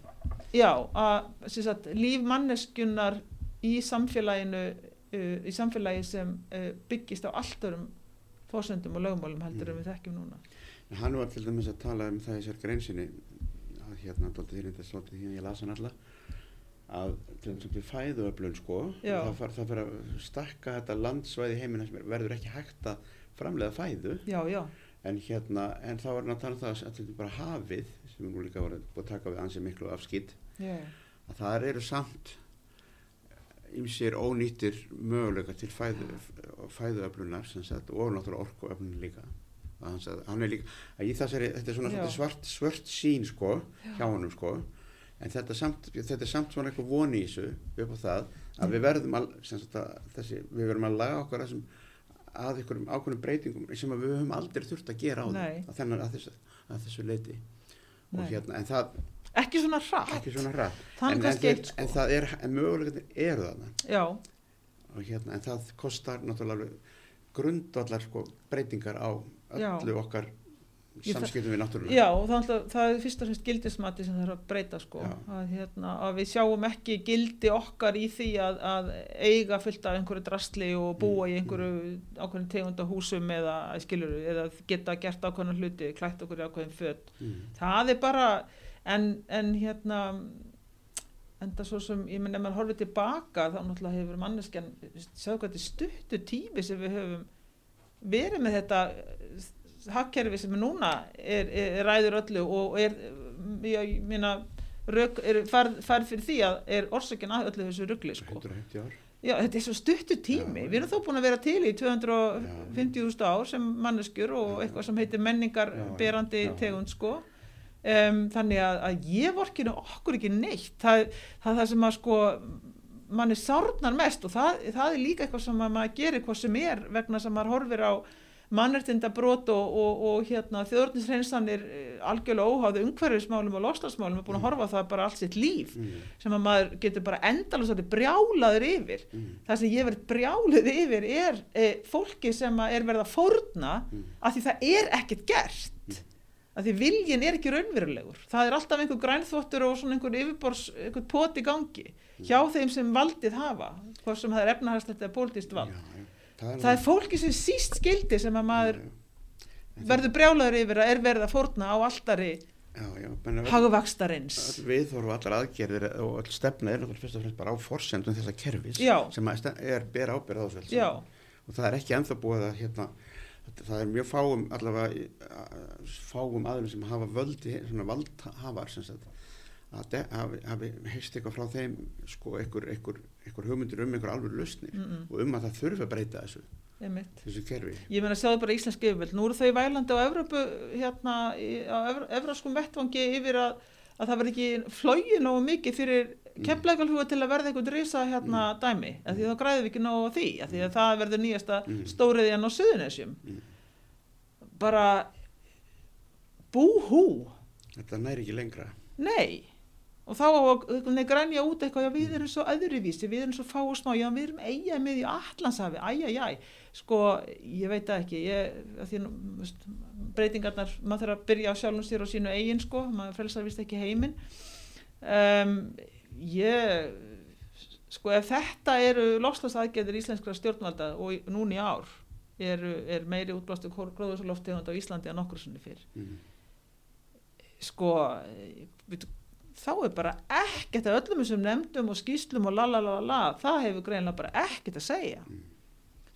S2: já, að sagt, líf manneskunar í samfélaginu uh, í samfélagi sem uh, byggist á allt örum fórsöndum og lögmálum heldur
S1: Mm.
S2: en við þekkjum núna
S1: En Hann var til dæmis að tala um það í sér greinsinni að hérna, dóltið þér þetta slótið því að ég las hann alla að til dæmis við fæðuöflun sko
S2: Já.
S1: það far, það fyrir að stakka þetta landsvæði heimina sem er- verður ekki hægt að framleiða fæðu
S2: já, já,
S1: en hérna, en þá að tala um það að er bara hafið sem er nú líka voru búið að taka við ansið miklu afskitt
S2: já,
S1: að það eru samt ymsir ónýttir möguleika til fæðu, fæðuöflunar sagt, og náttúrulega orkuöflunar líka. Að hann, er líka að þessari, þetta er svona svart, svört sín sko, hjá honum sko. En þetta, samt, þetta er samt svona eitthvað voni í þessu upp á það að við verðum að, sagt, að þessi, við verðum að laga okkar að, að einhverjum ákveðnum breytingum sem við höfum aldrei þurft að gera á því að, að, þessu, þessu leiti hérna, en það
S2: ekki svona hratt
S1: ekki svona rætt en, en,
S2: eitt
S1: en
S2: sko
S1: það er, en möguleikarnir eru
S2: já,
S1: og hérna, en það kostar náttúrulega grundvallar sko breytingar á
S2: Já.
S1: öllu okkar
S2: Ég þa-
S1: samskiptum við náttúruna
S2: Já, og það, það er fyrst og fremst gildismati sem það er að breyta sko.
S1: Já.
S2: að, hérna, að við sjáum ekki gildi okkar í því að, að eiga fullt af einhverju drastli og búa í
S1: Mm,
S2: einhverju ákveðin tegunda húsum eða, skilur, eða geta gert ákveðin hluti, klætt okkur í ákveðin fött
S1: mm.
S2: það er bara en, en hérna en það svo sem, ég menn ef maður horfið tilbaka þá náttúrulega hefur manneskjan sjáðu hvað þetta stuttu tími sem við höfum verið með þetta hakkerfi sem er núna er, er, er ræður öllu og er ég er færð fær fyrir því að er orsökin að öllu þessu ruggli sko.
S1: 150 ár
S2: Já, þetta er svo stuttu tími,
S1: Já,
S2: við erum þó búin að vera til í 250.000 ár sem manneskjur og
S1: Já.
S2: eitthvað sem heitir menningar
S1: Já, já,
S2: berandi
S1: já.
S2: tegund sko um, þannig að, að ég vorkinu okkur ekki neitt það, það er það sem að sko manni sárnar mest og það, það er líka eitthvað sem að maður gerir hvað sem er vegna sem maður horfir á mannretinda brot og, og, og hérna, þjóðurnishreinsanir algjörlega óháðu umhverfismálum og lostasmálum er búin að horfa á það bara allt sitt líf
S1: mm.
S2: sem að maður getur bara endalast brjálaður yfir
S1: Mm.
S2: það sem ég verið brjáluð yfir er e, fólki sem er verið að fórna
S1: Mm.
S2: af því það er ekkert gert af því viljin er ekki raunverulegur. Það er alltaf einhver grænþvottur og svona einhver yfirbors, einhver pot í gangi hjá þeim sem valdið hafa hvort sem það er efnahagslegt eða pólitískt vald.
S1: Já. Það
S2: það er fólki sem síst skildi sem að maður verður brjálaður yfir að er verið að fórna á alltari
S1: öll viðhorf og allar aðgerðir og öll stefna er náttúrulega fyrst og fremst bara á forsendum þessa kerfis
S2: Já.
S1: sem að er ber ábyrð á þessu alls
S2: já,
S1: og það er ekki ennþá búið að hérna, það er mjög fáum allavega fáum aðeins sem hafa völdi, svona valdhafar sem sagt að hafi, heist eitthvað frá þeim sko einhver, hugmyndir um einhver alveg lausnir
S2: mm -mm,
S1: og um að það þurfi að breyta þessu
S2: einmitt.
S1: þessu kerfi.
S2: Ég meina sjáðu bara íslensk yfirvöld, nú eru þau vælandi á Evrópu, hérna, á evr, evraskum vettvangi yfir að, að það verði ekki flógið nógu mikið fyrir
S1: Mm.
S2: kemlegalhuga til að verða einhvern risa hérna dæmi, af því þá græðum við ekki nógu á því, af því að það verður nýjasta
S1: Mm.
S2: stóriðjan á Suðunesjum.
S1: Mm.
S2: Bara búhú,
S1: þetta næri ekki lengra
S2: nei, og þá grænja út eitthvað, já við erum svo öðruvísi, við erum svo fá og smá, já við erum eiga með í allansafi, æjæjæ, sko ég veit ekki, ég, því breytingarnar, maður þarf að byrja á sjálfum sér og sínu eigin sko, maður frelsar vist ekki heiminn. Um, ég, sko ef þetta eru lofslagsaðgerðir íslenskra stjórnvalda og í ár eru, er meiri útblástu gróðursaloftegund á Íslandi að nokkur sinni fyrr
S1: mm.
S2: sko þá er bara ekkert að öllum þessum nefndum og skýslum og lalalala það hefur greinlega bara ekkert að segja
S1: Mm.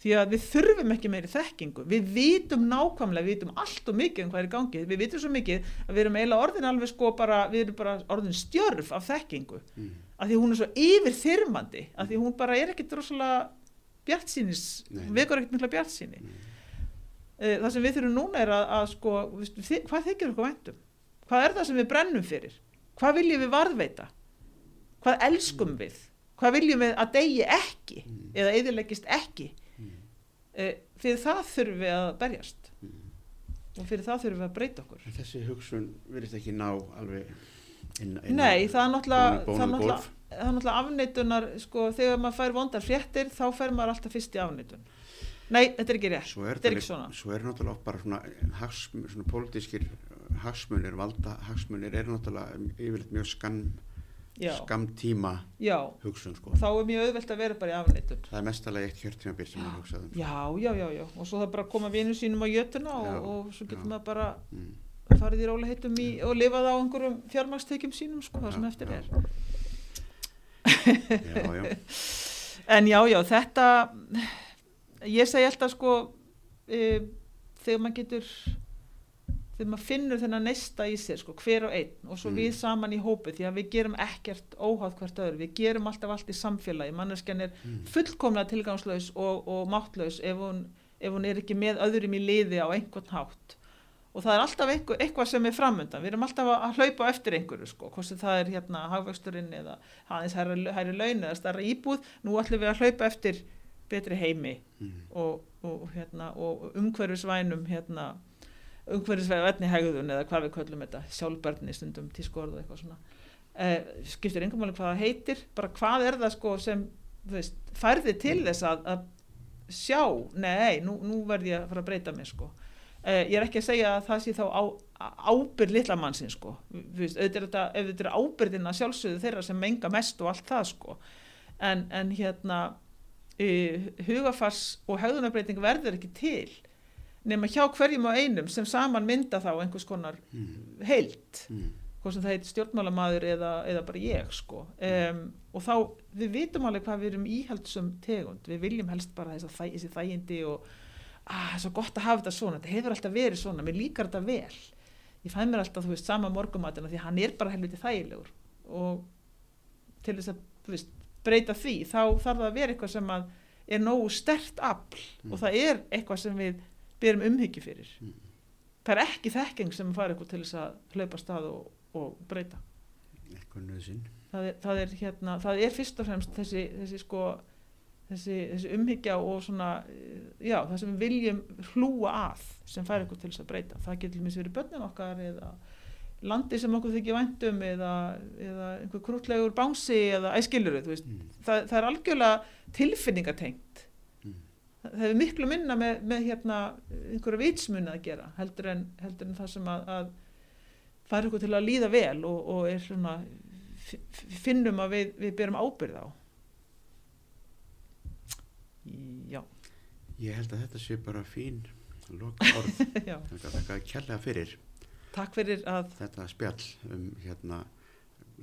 S2: Því að við þurfum ekki meiri þekkingu. Við vitum nákvæmlega, við vitum allt og mikið um hvað er í gangi, við vitum svo mikið að við erum eiginlega orðin alveg sko bara við erum bara orðin stjörf af þekkingu.
S1: Mm.
S2: að því hún er svo yfirþyrmandi. Að því hún bara er ekkert rosalega bjartsýnis,
S1: Nei.
S2: vekur ekkert mikla bjartsýni. Eh, það sem við þurfum núna er að, að sko, við- hvað þykir okkur væntum hvað er það sem við brennum fyrir? Hvað viljum við varðveita? Hvað elskum við? Hvað viljum við að fyrir það þurfum við að berjast
S1: Mm.
S2: og fyrir það þurfum við að breyta okkur
S1: En þessi hugsun virðist ekki ná alveg inn, inn
S2: Nei, það er náttúrulega, það er náttúrulega, afneitunar, sko, þegar maður fær vondar fréttir, þá fær maður alltaf fyrst í afneitun. Nei, þetta er ekki rétt.
S1: Svo er,
S2: er.
S1: Svo er náttúrulega bara svona, hagsm, svona pólitískir hagsmunir, valda hagsmunir er náttúrulega yfirleitt mjög skam,
S2: Já,
S1: skamtíma
S2: já,
S1: hugsun sko.
S2: þá er mjög auðvelt að vera bara í afneitun.
S1: Það er mestalega eitt kjörtímabil sem maður hugsaði um.
S2: Já, já, já, já, og svo það bara koma vinnu sínum á jötuna og, og svo getur
S1: já.
S2: maður bara
S1: Mm.
S2: farið í róliheitum í og lifað á einhverjum fjármagstekjum sínum, sko, það sem eftir er.
S1: Já, já,
S2: En já, já, þetta, ég segi alltaf sko, e, þegar maður getur, þegar maður finnur þennan neista í sér, sko, hver og einn, og svo
S1: Mm.
S2: við saman í hópu, því að við gerum ekkert óháð hvert öðru, við gerum alltaf allt í samfélagi, manneskjan er
S1: Mm.
S2: fullkomlega tilgangslaus og, og máttlaus ef hún, ef hún er ekki með öðrum í liði á einhvern hátt. Og það er alltaf einhver, eitthvað sem er framöndan, við erum alltaf að, hlaupa eftir einhverju, sko, hvort sem það er hérna hagvöxturinn eða hærri, hærri laun eða starra íbúð, nú ætlum við að hlaupa eftir betri heimi
S1: Mm.
S2: og, og, hérna, og umhverfisvænum hérna, umhverfisvæni hegðun eða hvað við köllum þetta sjálfbörni stundum tískorð og eitthvað svona. Eh, skiptir engum máli hvað það heitir bara hvað er það sko sem veist, færði til þess að, að sjá, nei, nú, nú verð ég að fara að breyta mig sko. Eh, ég er ekki að segja að það sé þá á, ábyrð litla mannsinn sko. Veist, auðvitað þetta er ábyrðina sjálfsögðu þeirra sem menga mest og allt það sko. En, en hérna uh, hugafars og hegðunarbreyting verður ekki til nema hjá hverjum og einum sem saman mynda þá einhvers konar
S1: Mm.
S2: heilt
S1: Mm.
S2: hvort sem það heit stjórnmálamaður eða, eða bara ég sko um, og þá við vitum alveg hvað við erum íhaldsum tegund við viljum helst bara þess þessi þægindi og að það er svo gott að hafa þetta svona þetta hefur alltaf verið svona, mér líkar þetta vel ég fæ mér alltaf, þú veist, sama morgumatina því hann er bara helviti þægilegur og til þess að þú veist, breyta því, þá þarf það að vera eitthvað sem að er nógu stert afl
S1: Mm.
S2: og það er eitthvað sem við berum umhyggju fyrir
S1: Mm.
S2: það er ekki þekking sem fara eitthvað til þess að hlaupa stað og, og breyta það er, það er hérna, það er fyrst og fremst þessi, þessi sko þessi, þessi umhyggja og svona eh, já, það sem við viljum hlúa að sem fær ykkur til þess að breyta það getur mér verið börnin okkar eða landi sem okkur þykir væntum eða, eða einhver krútlegur bánsi eða æskilur mm. það, það er algjörlega tilfinningatengt. Það hefur miklu minna með, með hérna einhverja vitsmunni að gera heldur en, heldur en það sem að, að fær ykkur til að líða vel og, og er svona finnum að við, við byrjum ábyrð á. Já.
S1: Ég held að þetta sé bara fín loka orð. Þakka kærlega fyrir.
S2: Takk fyrir að
S1: þetta spjall um hérna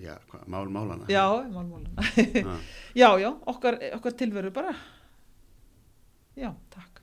S1: já, málmálana
S2: já, málmálana já, já, okkar, okkar tilveru bara Já, takk.